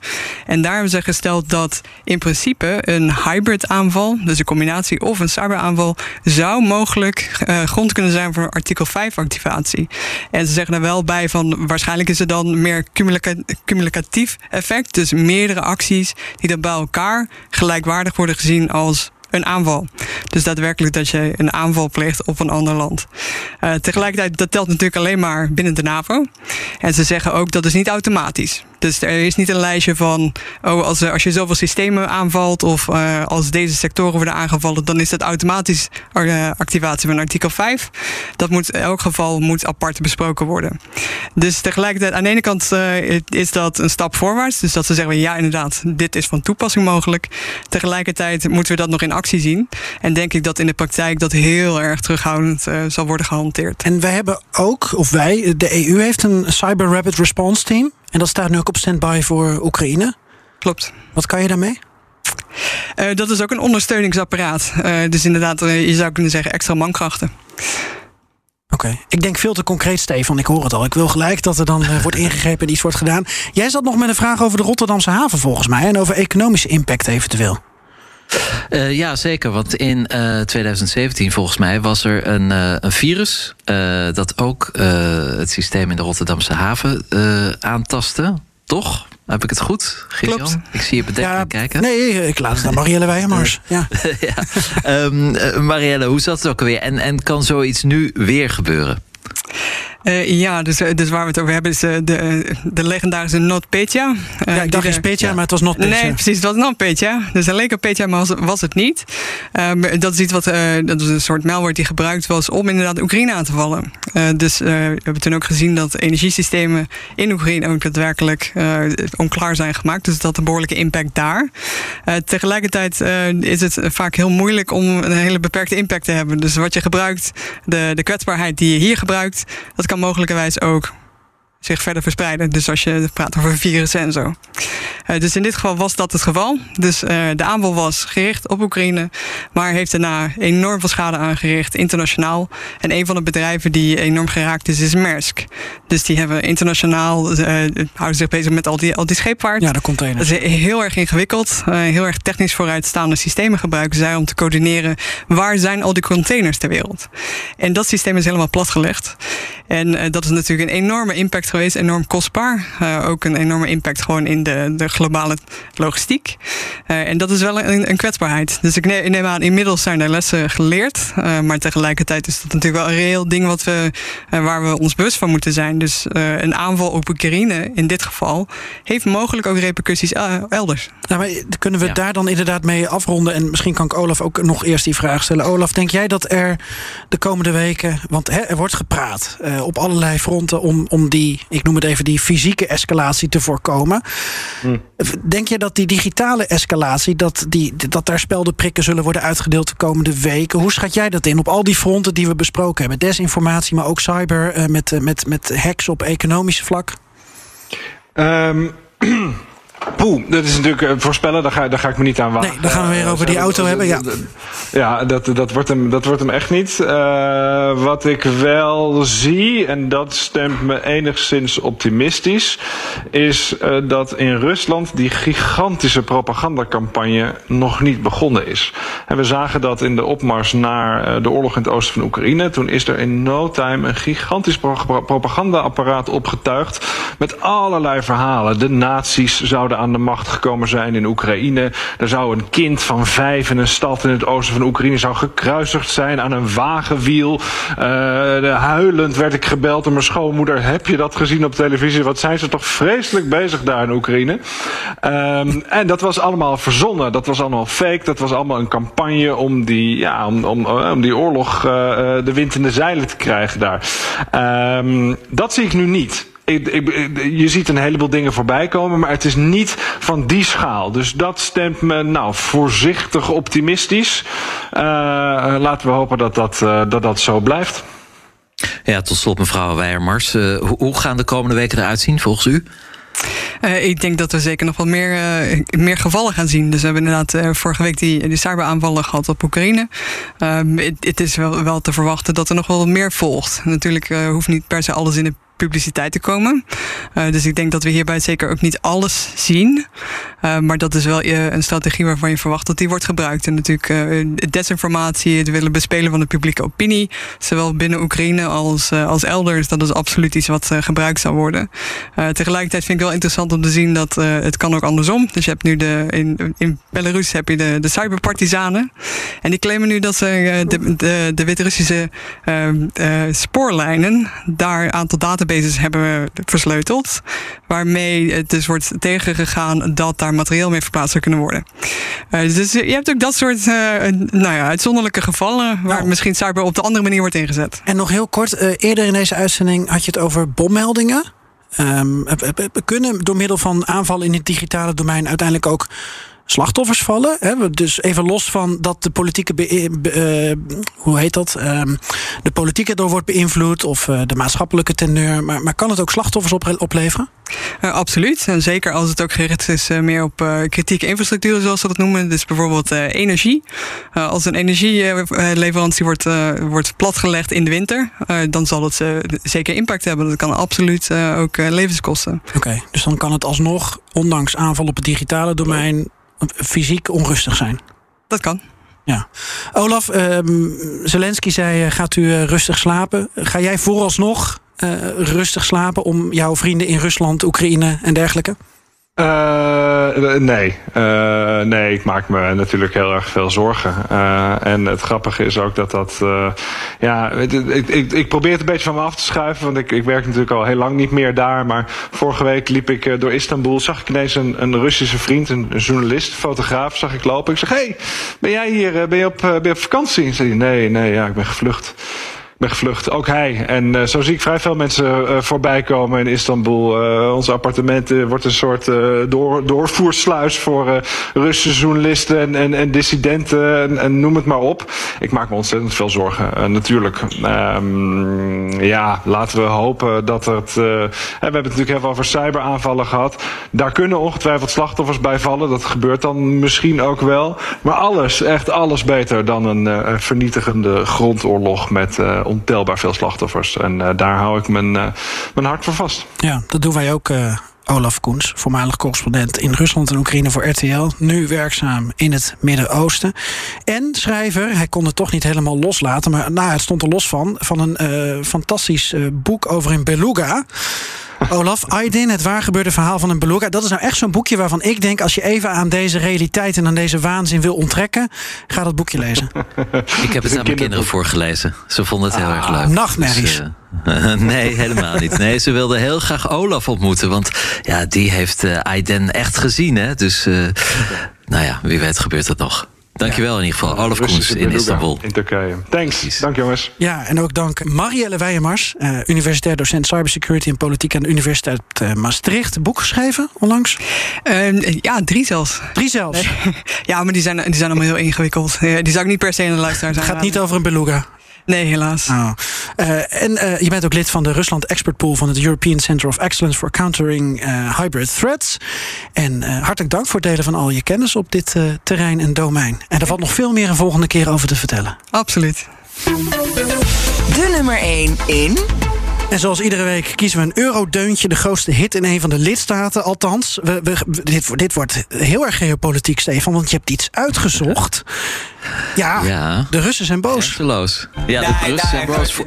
En daar hebben ze gesteld dat in principe een hybrid aanval, dus een combinatie of een cyberaanval, zou mogelijk uh, grond kunnen zijn voor artikel 5 activatie. En ze zeggen er wel bij van waarschijnlijk is er dan meer cumulatief effect, dus meerdere acties die dan bij elkaar gelijkwaardig worden gezien als een aanval. Dus daadwerkelijk dat je een aanval pleegt op een ander land. Uh, tegelijkertijd, dat telt natuurlijk alleen maar binnen de NAVO. En ze zeggen ook dat is niet automatisch. Dus er is niet een lijstje van, oh, als, als je zoveel systemen aanvalt of uh, als deze sectoren worden aangevallen, dan is dat automatisch uh, activatie van artikel 5. Dat moet in elk geval moet apart besproken worden. Dus tegelijkertijd, aan de ene kant is dat een stap voorwaarts. Dus dat ze zeggen, ja, inderdaad, dit is van toepassing mogelijk. Tegelijkertijd moeten we dat nog in actie zien. En denk ik dat in de praktijk dat heel erg terughoudend zal worden gehanteerd. En wij hebben ook, of wij, de EU heeft een Cyber Rapid Response Team. En dat staat nu ook op standby voor Oekraïne. Klopt. Wat kan je daarmee? Uh, dat is ook een ondersteuningsapparaat. Uh, dus inderdaad, uh, je zou kunnen zeggen extra mankrachten. Oké, okay. ik denk veel te concreet, Stefan. Ik hoor het al. Ik wil gelijk dat er dan wordt ingegrepen en iets wordt gedaan. Jij zat nog met een vraag over de Rotterdamse haven, volgens mij. En over economische impact eventueel. Uh, ja, zeker. Want in uh, 2017, volgens mij, was er een, uh, een virus. dat ook het systeem in de Rotterdamse haven aantastte. Toch? Heb ik het goed, Klopt. Ik zie je bedenkelijk ja, kijken. Nee, ik laat het aan Marielle Weijemars. ja. ja. Um, Marielle, hoe zat het ook alweer? En, en kan zoiets nu weer gebeuren? Uh, ja, dus, dus waar we het over hebben is uh, de, de legendarische NotPetya. Uh, ja, ik dacht is Petya, ja. maar het was NotPetya. Nee, precies, het was NotPetya. Dus een leek op Petya, maar was, was het niet. Um, dat is iets wat, dat is een soort malware die gebruikt was om inderdaad Oekraïne aan te vallen. dus we hebben toen ook gezien dat energiesystemen in Oekraïne ook daadwerkelijk onklaar zijn gemaakt. Dus dat had een behoorlijke impact daar. tegelijkertijd is het vaak heel moeilijk om een hele beperkte impact te hebben. Dus wat je gebruikt, de, de kwetsbaarheid die je hier gebruikt, dat kan mogelijkerwijs ook zich verder verspreiden. Dus als je praat over virussen en zo. Uh, dus in dit geval was dat het geval. Dus uh, de aanval was gericht op Oekraïne, maar heeft daarna enorm veel schade aangericht internationaal. En een van de bedrijven die enorm geraakt is, is Maersk. Dus die hebben internationaal, uh, houden zich bezig met al die, al die scheepvaart. Ja, de containers. Dat is heel erg ingewikkeld. heel erg technisch vooruitstaande systemen gebruiken zij om te coördineren waar zijn al die containers ter wereld. En dat systeem is helemaal platgelegd. En dat is natuurlijk een enorme impact geweest, enorm kostbaar. Uh, ook een enorme impact gewoon in de, de globale logistiek. Uh, en dat is wel een, een, kwetsbaarheid. Dus ik neem, neem, aan, inmiddels zijn er lessen geleerd. Uh, maar tegelijkertijd is dat natuurlijk wel een reëel ding wat we, waar we ons bewust van moeten zijn. Dus een aanval op Oekraïne in dit geval heeft mogelijk ook repercussies elders. Nou, maar kunnen we ja. daar dan inderdaad mee afronden? En misschien kan ik Olaf ook nog eerst die vraag stellen. Olaf, denk jij dat er de komende weken, want hè, er wordt gepraat op allerlei fronten om, om die ik noem het even, die fysieke escalatie te voorkomen. Hmm. Denk je dat die digitale escalatie, dat, die, dat daar speldenprikken zullen worden uitgedeeld de komende weken? Hoe schat jij dat in op al die fronten die we besproken hebben? Desinformatie, maar ook cyber, uh, met, met, met hacks op economisch vlak? Um, Poeh, dat is natuurlijk uh, voorspellen, daar ga, daar ga ik me niet aan wagen. Nee, dan gaan we weer over die auto hebben, ja. Ja, dat, dat, wordt, hem, dat wordt hem echt niet. Uh, wat ik wel zie, en dat stemt me enigszins optimistisch, is uh, dat in Rusland die gigantische propagandacampagne nog niet begonnen is. En we zagen dat in de opmars naar de oorlog in het oosten van Oekraïne. Toen is er in no time een gigantisch pro propagandaapparaat opgetuigd met allerlei verhalen. De nazi's zouden aan de macht gekomen zijn in Oekraïne. Er zou een kind van vijf in een stad in het oosten van Oekraïne zou gekruisigd zijn aan een wagenwiel. Uh, huilend werd ik gebeld door mijn schoonmoeder. Heb je dat gezien op televisie? Wat zijn ze toch vreselijk bezig daar in Oekraïne? Um, en dat was allemaal verzonnen. Dat was allemaal fake. Dat was allemaal een campagne om die, ja, om, om, om die oorlog uh, de wind in de zeilen te krijgen daar. Um, dat zie ik nu niet ik, ik, je ziet een heleboel dingen voorbij komen, maar het is niet van die schaal. Dus dat stemt me nou voorzichtig optimistisch. Uh, laten we hopen dat dat, uh, dat, dat zo blijft. Ja, tot slot mevrouw Weijermars. Uh, hoe gaan de komende weken eruit zien volgens u? Uh, ik denk dat we zeker nog wat meer, uh, meer gevallen gaan zien. Dus we hebben inderdaad uh, vorige week die, die cyberaanvallen gehad op Oekraïne. Ehm, het is wel, wel te verwachten dat er nog wel meer volgt. Natuurlijk hoeft niet per se alles in de publiciteit te komen. Uh, dus ik denk dat we hierbij zeker ook niet alles zien. Uh, maar dat is wel een strategie waarvan je verwacht dat die wordt gebruikt. En natuurlijk desinformatie, het willen bespelen van de publieke opinie, zowel binnen Oekraïne als, als elders, dat is absoluut iets wat gebruikt zal worden. tegelijkertijd vind ik wel interessant om te zien dat het kan ook andersom. Dus je hebt nu de, in, in Belarus heb je de, de cyberpartizanen. En die claimen nu dat ze de, de, de Wit-Russische spoorlijnen daar aantal databases hebben versleuteld. Waarmee het dus wordt tegengegaan dat daar materieel mee verplaatst zou kunnen worden. Uh, dus je hebt ook dat soort uh, nou ja, uitzonderlijke gevallen waar nou. misschien cyber op de andere manier wordt ingezet. En nog heel kort, uh, eerder in deze uitzending had je het over bommeldingen. Um, kunnen door middel van aanvallen in het digitale domein uiteindelijk ook slachtoffers vallen. Hè? Dus even los van dat de politieke. Uh, hoe heet dat? Uh, de politiek erdoor wordt beïnvloed of uh, de maatschappelijke teneur. Maar, maar kan het ook slachtoffers opleveren? Absoluut. En zeker als het ook gericht is meer op kritieke infrastructuur, zoals ze dat noemen. Dus bijvoorbeeld energie. als een energieleverantie wordt, wordt platgelegd in de winter, dan zal het zeker impact hebben. Dat kan absoluut ook levens kosten. Oké, dus dan kan het alsnog, ondanks aanval op het digitale domein fysiek onrustig zijn. Dat kan. Ja. Olaf, um, Zelensky zei: uh, gaat u uh, rustig slapen? Ga jij vooralsnog uh, rustig slapen om jouw vrienden in Rusland, Oekraïne en dergelijke? Uh, nee. Uh, nee, ik maak me natuurlijk heel erg veel zorgen. En het grappige is ook dat dat. ja, ik, ik, ik, probeer het een beetje van me af te schuiven. Want ik, ik werk natuurlijk al heel lang niet meer daar. Maar vorige week liep ik door Istanbul. Zag ik ineens een, een Russische vriend, een, een, journalist, fotograaf. Zag ik lopen. Ik zeg: Hé, hey, ben jij hier? Ben je op, ben je op vakantie? En zei Nee, nee, ja, ik ben gevlucht ben gevlucht. Ook hij. En uh, zo zie ik vrij veel mensen uh, voorbij komen in Istanbul. Uh, onze appartementen wordt een soort door, doorvoersluis voor Russische journalisten en, en, en dissidenten en, noem het maar op. Ik maak me ontzettend veel zorgen, natuurlijk. Um, ja, laten we hopen dat het... we hebben het natuurlijk even over cyberaanvallen gehad. Daar kunnen ongetwijfeld slachtoffers bij vallen. Dat gebeurt dan misschien ook wel. Maar alles, echt alles beter dan een vernietigende grondoorlog met ontelbaar veel slachtoffers. En uh, daar hou ik mijn, uh, mijn hart voor vast. Ja, dat doen wij ook. Uh, Olaf Koens, voormalig correspondent in Rusland en Oekraïne voor RTL. Nu werkzaam in het Midden-Oosten. En schrijver, hij kon het toch niet helemaal loslaten. Maar nou, het stond er los van. Van een fantastisch boek over in Beluga. Olaf, Aydin, het waargebeurde verhaal van een beluga. Dat is nou echt zo'n boekje waarvan ik denk... als je even aan deze realiteit en aan deze waanzin wil onttrekken... ga dat boekje lezen. Ik heb het aan mijn kinderen voorgelezen. Ze vonden het heel erg leuk. Nachtmerries. Dus, uh, nee, helemaal niet. Nee, ze wilden heel graag Olaf ontmoeten. Want ja, die heeft uh, Aiden echt gezien. Hè? Dus uh, nou ja, wie weet gebeurt het nog. Dankjewel in ieder geval. Olaf Koens in Istanbul. In Turkije. Thanks. Dank jongens. Ja, en ook dank Marielle Weijemars, uh, universitair docent cybersecurity en politiek aan de Universiteit uh, Maastricht. Boek geschreven onlangs? Uh, ja, drie zelfs. Drie zelfs? ja, maar die zijn, die zijn allemaal heel ingewikkeld. die zou ik niet per se in de luisteraar zijn. Het gaat niet over een beluga. Nee, helaas. Oh. Uh, en uh, je bent ook lid van de Rusland Expert Pool van het European Center of Excellence for Countering uh, Hybrid Threats. En hartelijk dank voor het delen van al je kennis op dit terrein en domein. En er valt nog veel meer een volgende keer over te vertellen. Absoluut. De nummer 1 in. En zoals iedere week kiezen we een eurodeuntje, de grootste hit in een van de lidstaten. Althans, we, we, dit, dit wordt heel erg geopolitiek, Stefan, want je hebt iets uitgezocht. Ja, ja, de Russen zijn boos. Hersenloos. Ja, de Russen zijn boos. Voor...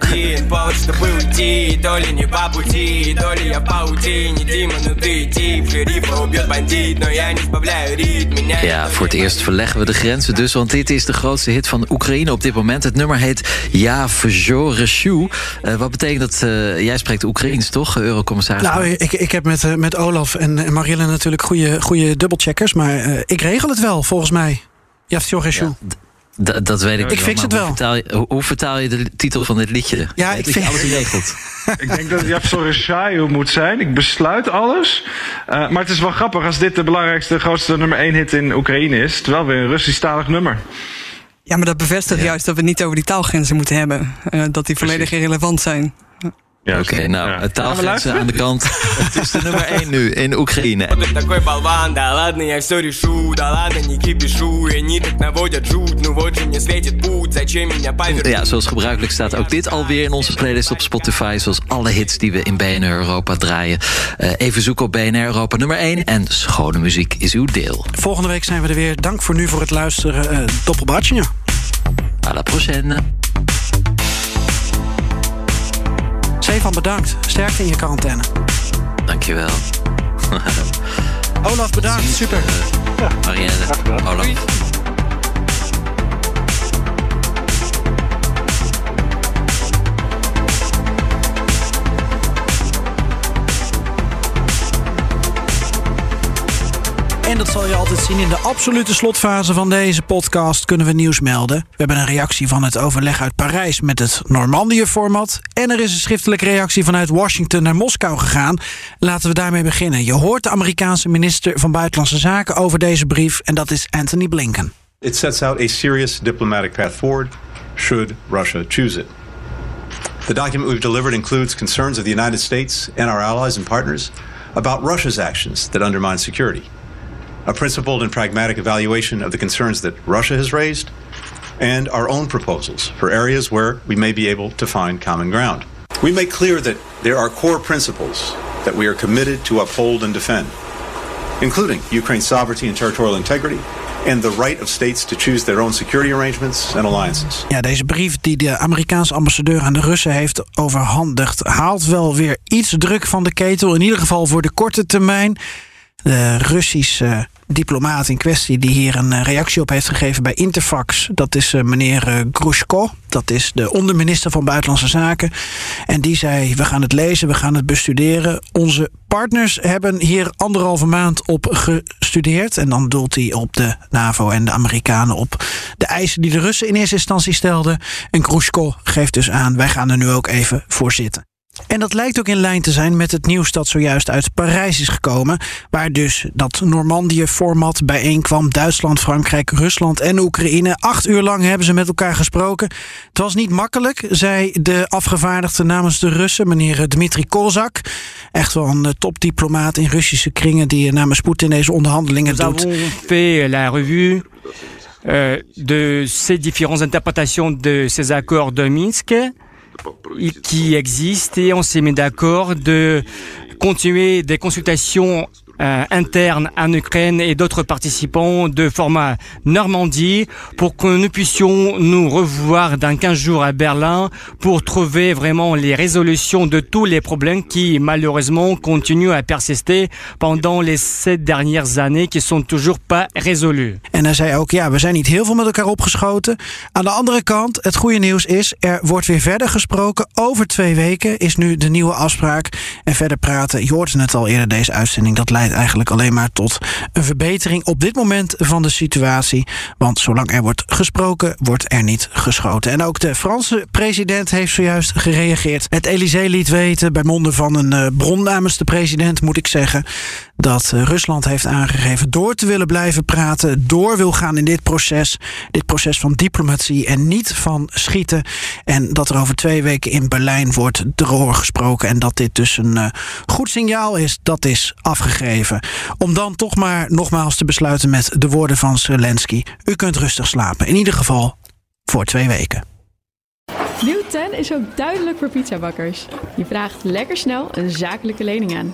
Ja, voor het eerst verleggen we de grenzen dus, want dit is de grootste hit van Oekraïne op dit moment. Het nummer heet Ja. Uh, wat betekent dat? Uh, jij spreekt Oekraïens, toch, Eurocommissaris? Nou, ik, ik heb met, uh, met Olaf en Marille natuurlijk goede, goede dubbelcheckers, maar ik regel het wel, volgens mij. Ja. Ja, dat weet ik Ik fix het wel. Hoe vertaal, je, hoe vertaal, je, de titel van dit liedje? Ja, ik vind alles geregeld. ik denk dat het Yavsorishаю moet zijn. Ik besluit alles. Uh, maar het is wel grappig als dit de belangrijkste, grootste nummer 1 hit in Oekraïne is. Terwijl weer een Russisch-talig nummer. Ja, maar dat bevestigt ja. juist dat we niet over die taalgrenzen moeten hebben. Uh, dat die volledig irrelevant zijn. Oké, nou, het taalgrenzen aan de kant. het is de nummer 1 nu in Oekraïne. Ja, zoals gebruikelijk staat ook dit alweer in onze playlist op Spotify. Zoals alle hits die we in BNR Europa draaien. Uh, even zoeken op BNR Europa nummer 1. En schone muziek is uw deel. Volgende week zijn we er weer. Dank voor nu voor het luisteren. Uh, Doppelbatje. À la prochaine. Stefan, bedankt. Sterkte in je quarantaine. Dankjewel. Olaf, bedankt. Super. Ja. Marielle, Olaf. En dat zal je altijd zien in de absolute slotfase van deze podcast kunnen we nieuws melden. We hebben een reactie van het overleg uit Parijs met het Normandië-format. En er is een schriftelijke reactie vanuit Washington naar Moskou gegaan. Laten we daarmee beginnen. Je hoort de Amerikaanse minister van Buitenlandse Zaken over deze brief en dat is Anthony Blinken. It sets out a serious diplomatic path forward should Russia choose it. The document we've delivered includes concerns of the United States and our allies and partners about Russia's actions that undermine security. A principled and pragmatic evaluation of the concerns that Russia has raised, and our own proposals for areas where we may be able to find common ground. We make clear that there are core principles that we are committed to uphold and defend, including Ukraine's sovereignty and territorial integrity, and the right of states to choose their own security arrangements and alliances. Ja, deze brief die de Amerikaanse ambassadeur aan de Russen heeft overhandigd, haalt wel weer iets druk van de ketel, in ieder geval voor de korte termijn. De Russische diplomaat in kwestie die hier een eh, reactie op heeft gegeven bij Interfax. Dat is eh, meneer eh, Grushko. Dat is de onderminister van Buitenlandse Zaken. En die zei: We gaan het lezen, we gaan het bestuderen. Onze partners hebben hier anderhalve maand op gestudeerd. En dan doelt hij op de NAVO en de Amerikanen op de eisen die de Russen in eerste instantie stelden. En Grushko geeft dus aan: wij gaan er nu ook even voor zitten. En dat lijkt ook in lijn te zijn met het nieuws dat zojuist uit Parijs is gekomen. Waar dus dat Normandië-format bijeenkwam. Duitsland, Frankrijk, Rusland en Oekraïne. Acht uur lang hebben ze met elkaar gesproken. Het was niet makkelijk, zei de afgevaardigde namens de Russen, meneer Dmitri Kozak. Echt wel een topdiplomaat in Russische kringen die namens Poetin deze onderhandelingen doet. Fait la revue euh, de ces différentes interprétations de ces accords de Minsk qui existe et on s'est mis d'accord de continuer des consultations euh, interne en Ukraine et d'autres participants de format Normandie pour que nous puissions nous revoir dans 15 jours à Berlin pour trouver vraiment les résolutions de tous les problèmes qui malheureusement continuent à persister pendant les sept dernières années qui sont toujours pas résolus. En hij zei ook, ja, we zijn niet heel veel met elkaar opgeschoten. Aan de andere kant, het goede nieuws is, er wordt weer verder gesproken. Over twee weken is nu de nieuwe afspraak. En verder praten, je hoorde het al eerder deze uitzending, dat leidt eigenlijk alleen maar tot een verbetering op dit moment van de situatie. Want zolang er wordt gesproken, wordt er niet geschoten. En ook de Franse president heeft zojuist gereageerd. Het Elysée liet weten, bij monden van een eh, bron namens de president, moet ik zeggen, dat eh, Rusland heeft aangegeven door te willen blijven praten, door wil gaan in dit proces. Dit proces van diplomatie en niet van schieten. En dat er over twee weken in Berlijn wordt erover gesproken. En dat dit dus een uh, goed signaal is, dat is afgegeven. Om dan toch maar nogmaals te besluiten met de woorden van Zelensky. U kunt rustig slapen. In ieder geval voor twee weken. Nieuw 10 is ook duidelijk voor pizzabakkers. Je vraagt lekker snel een zakelijke lening aan.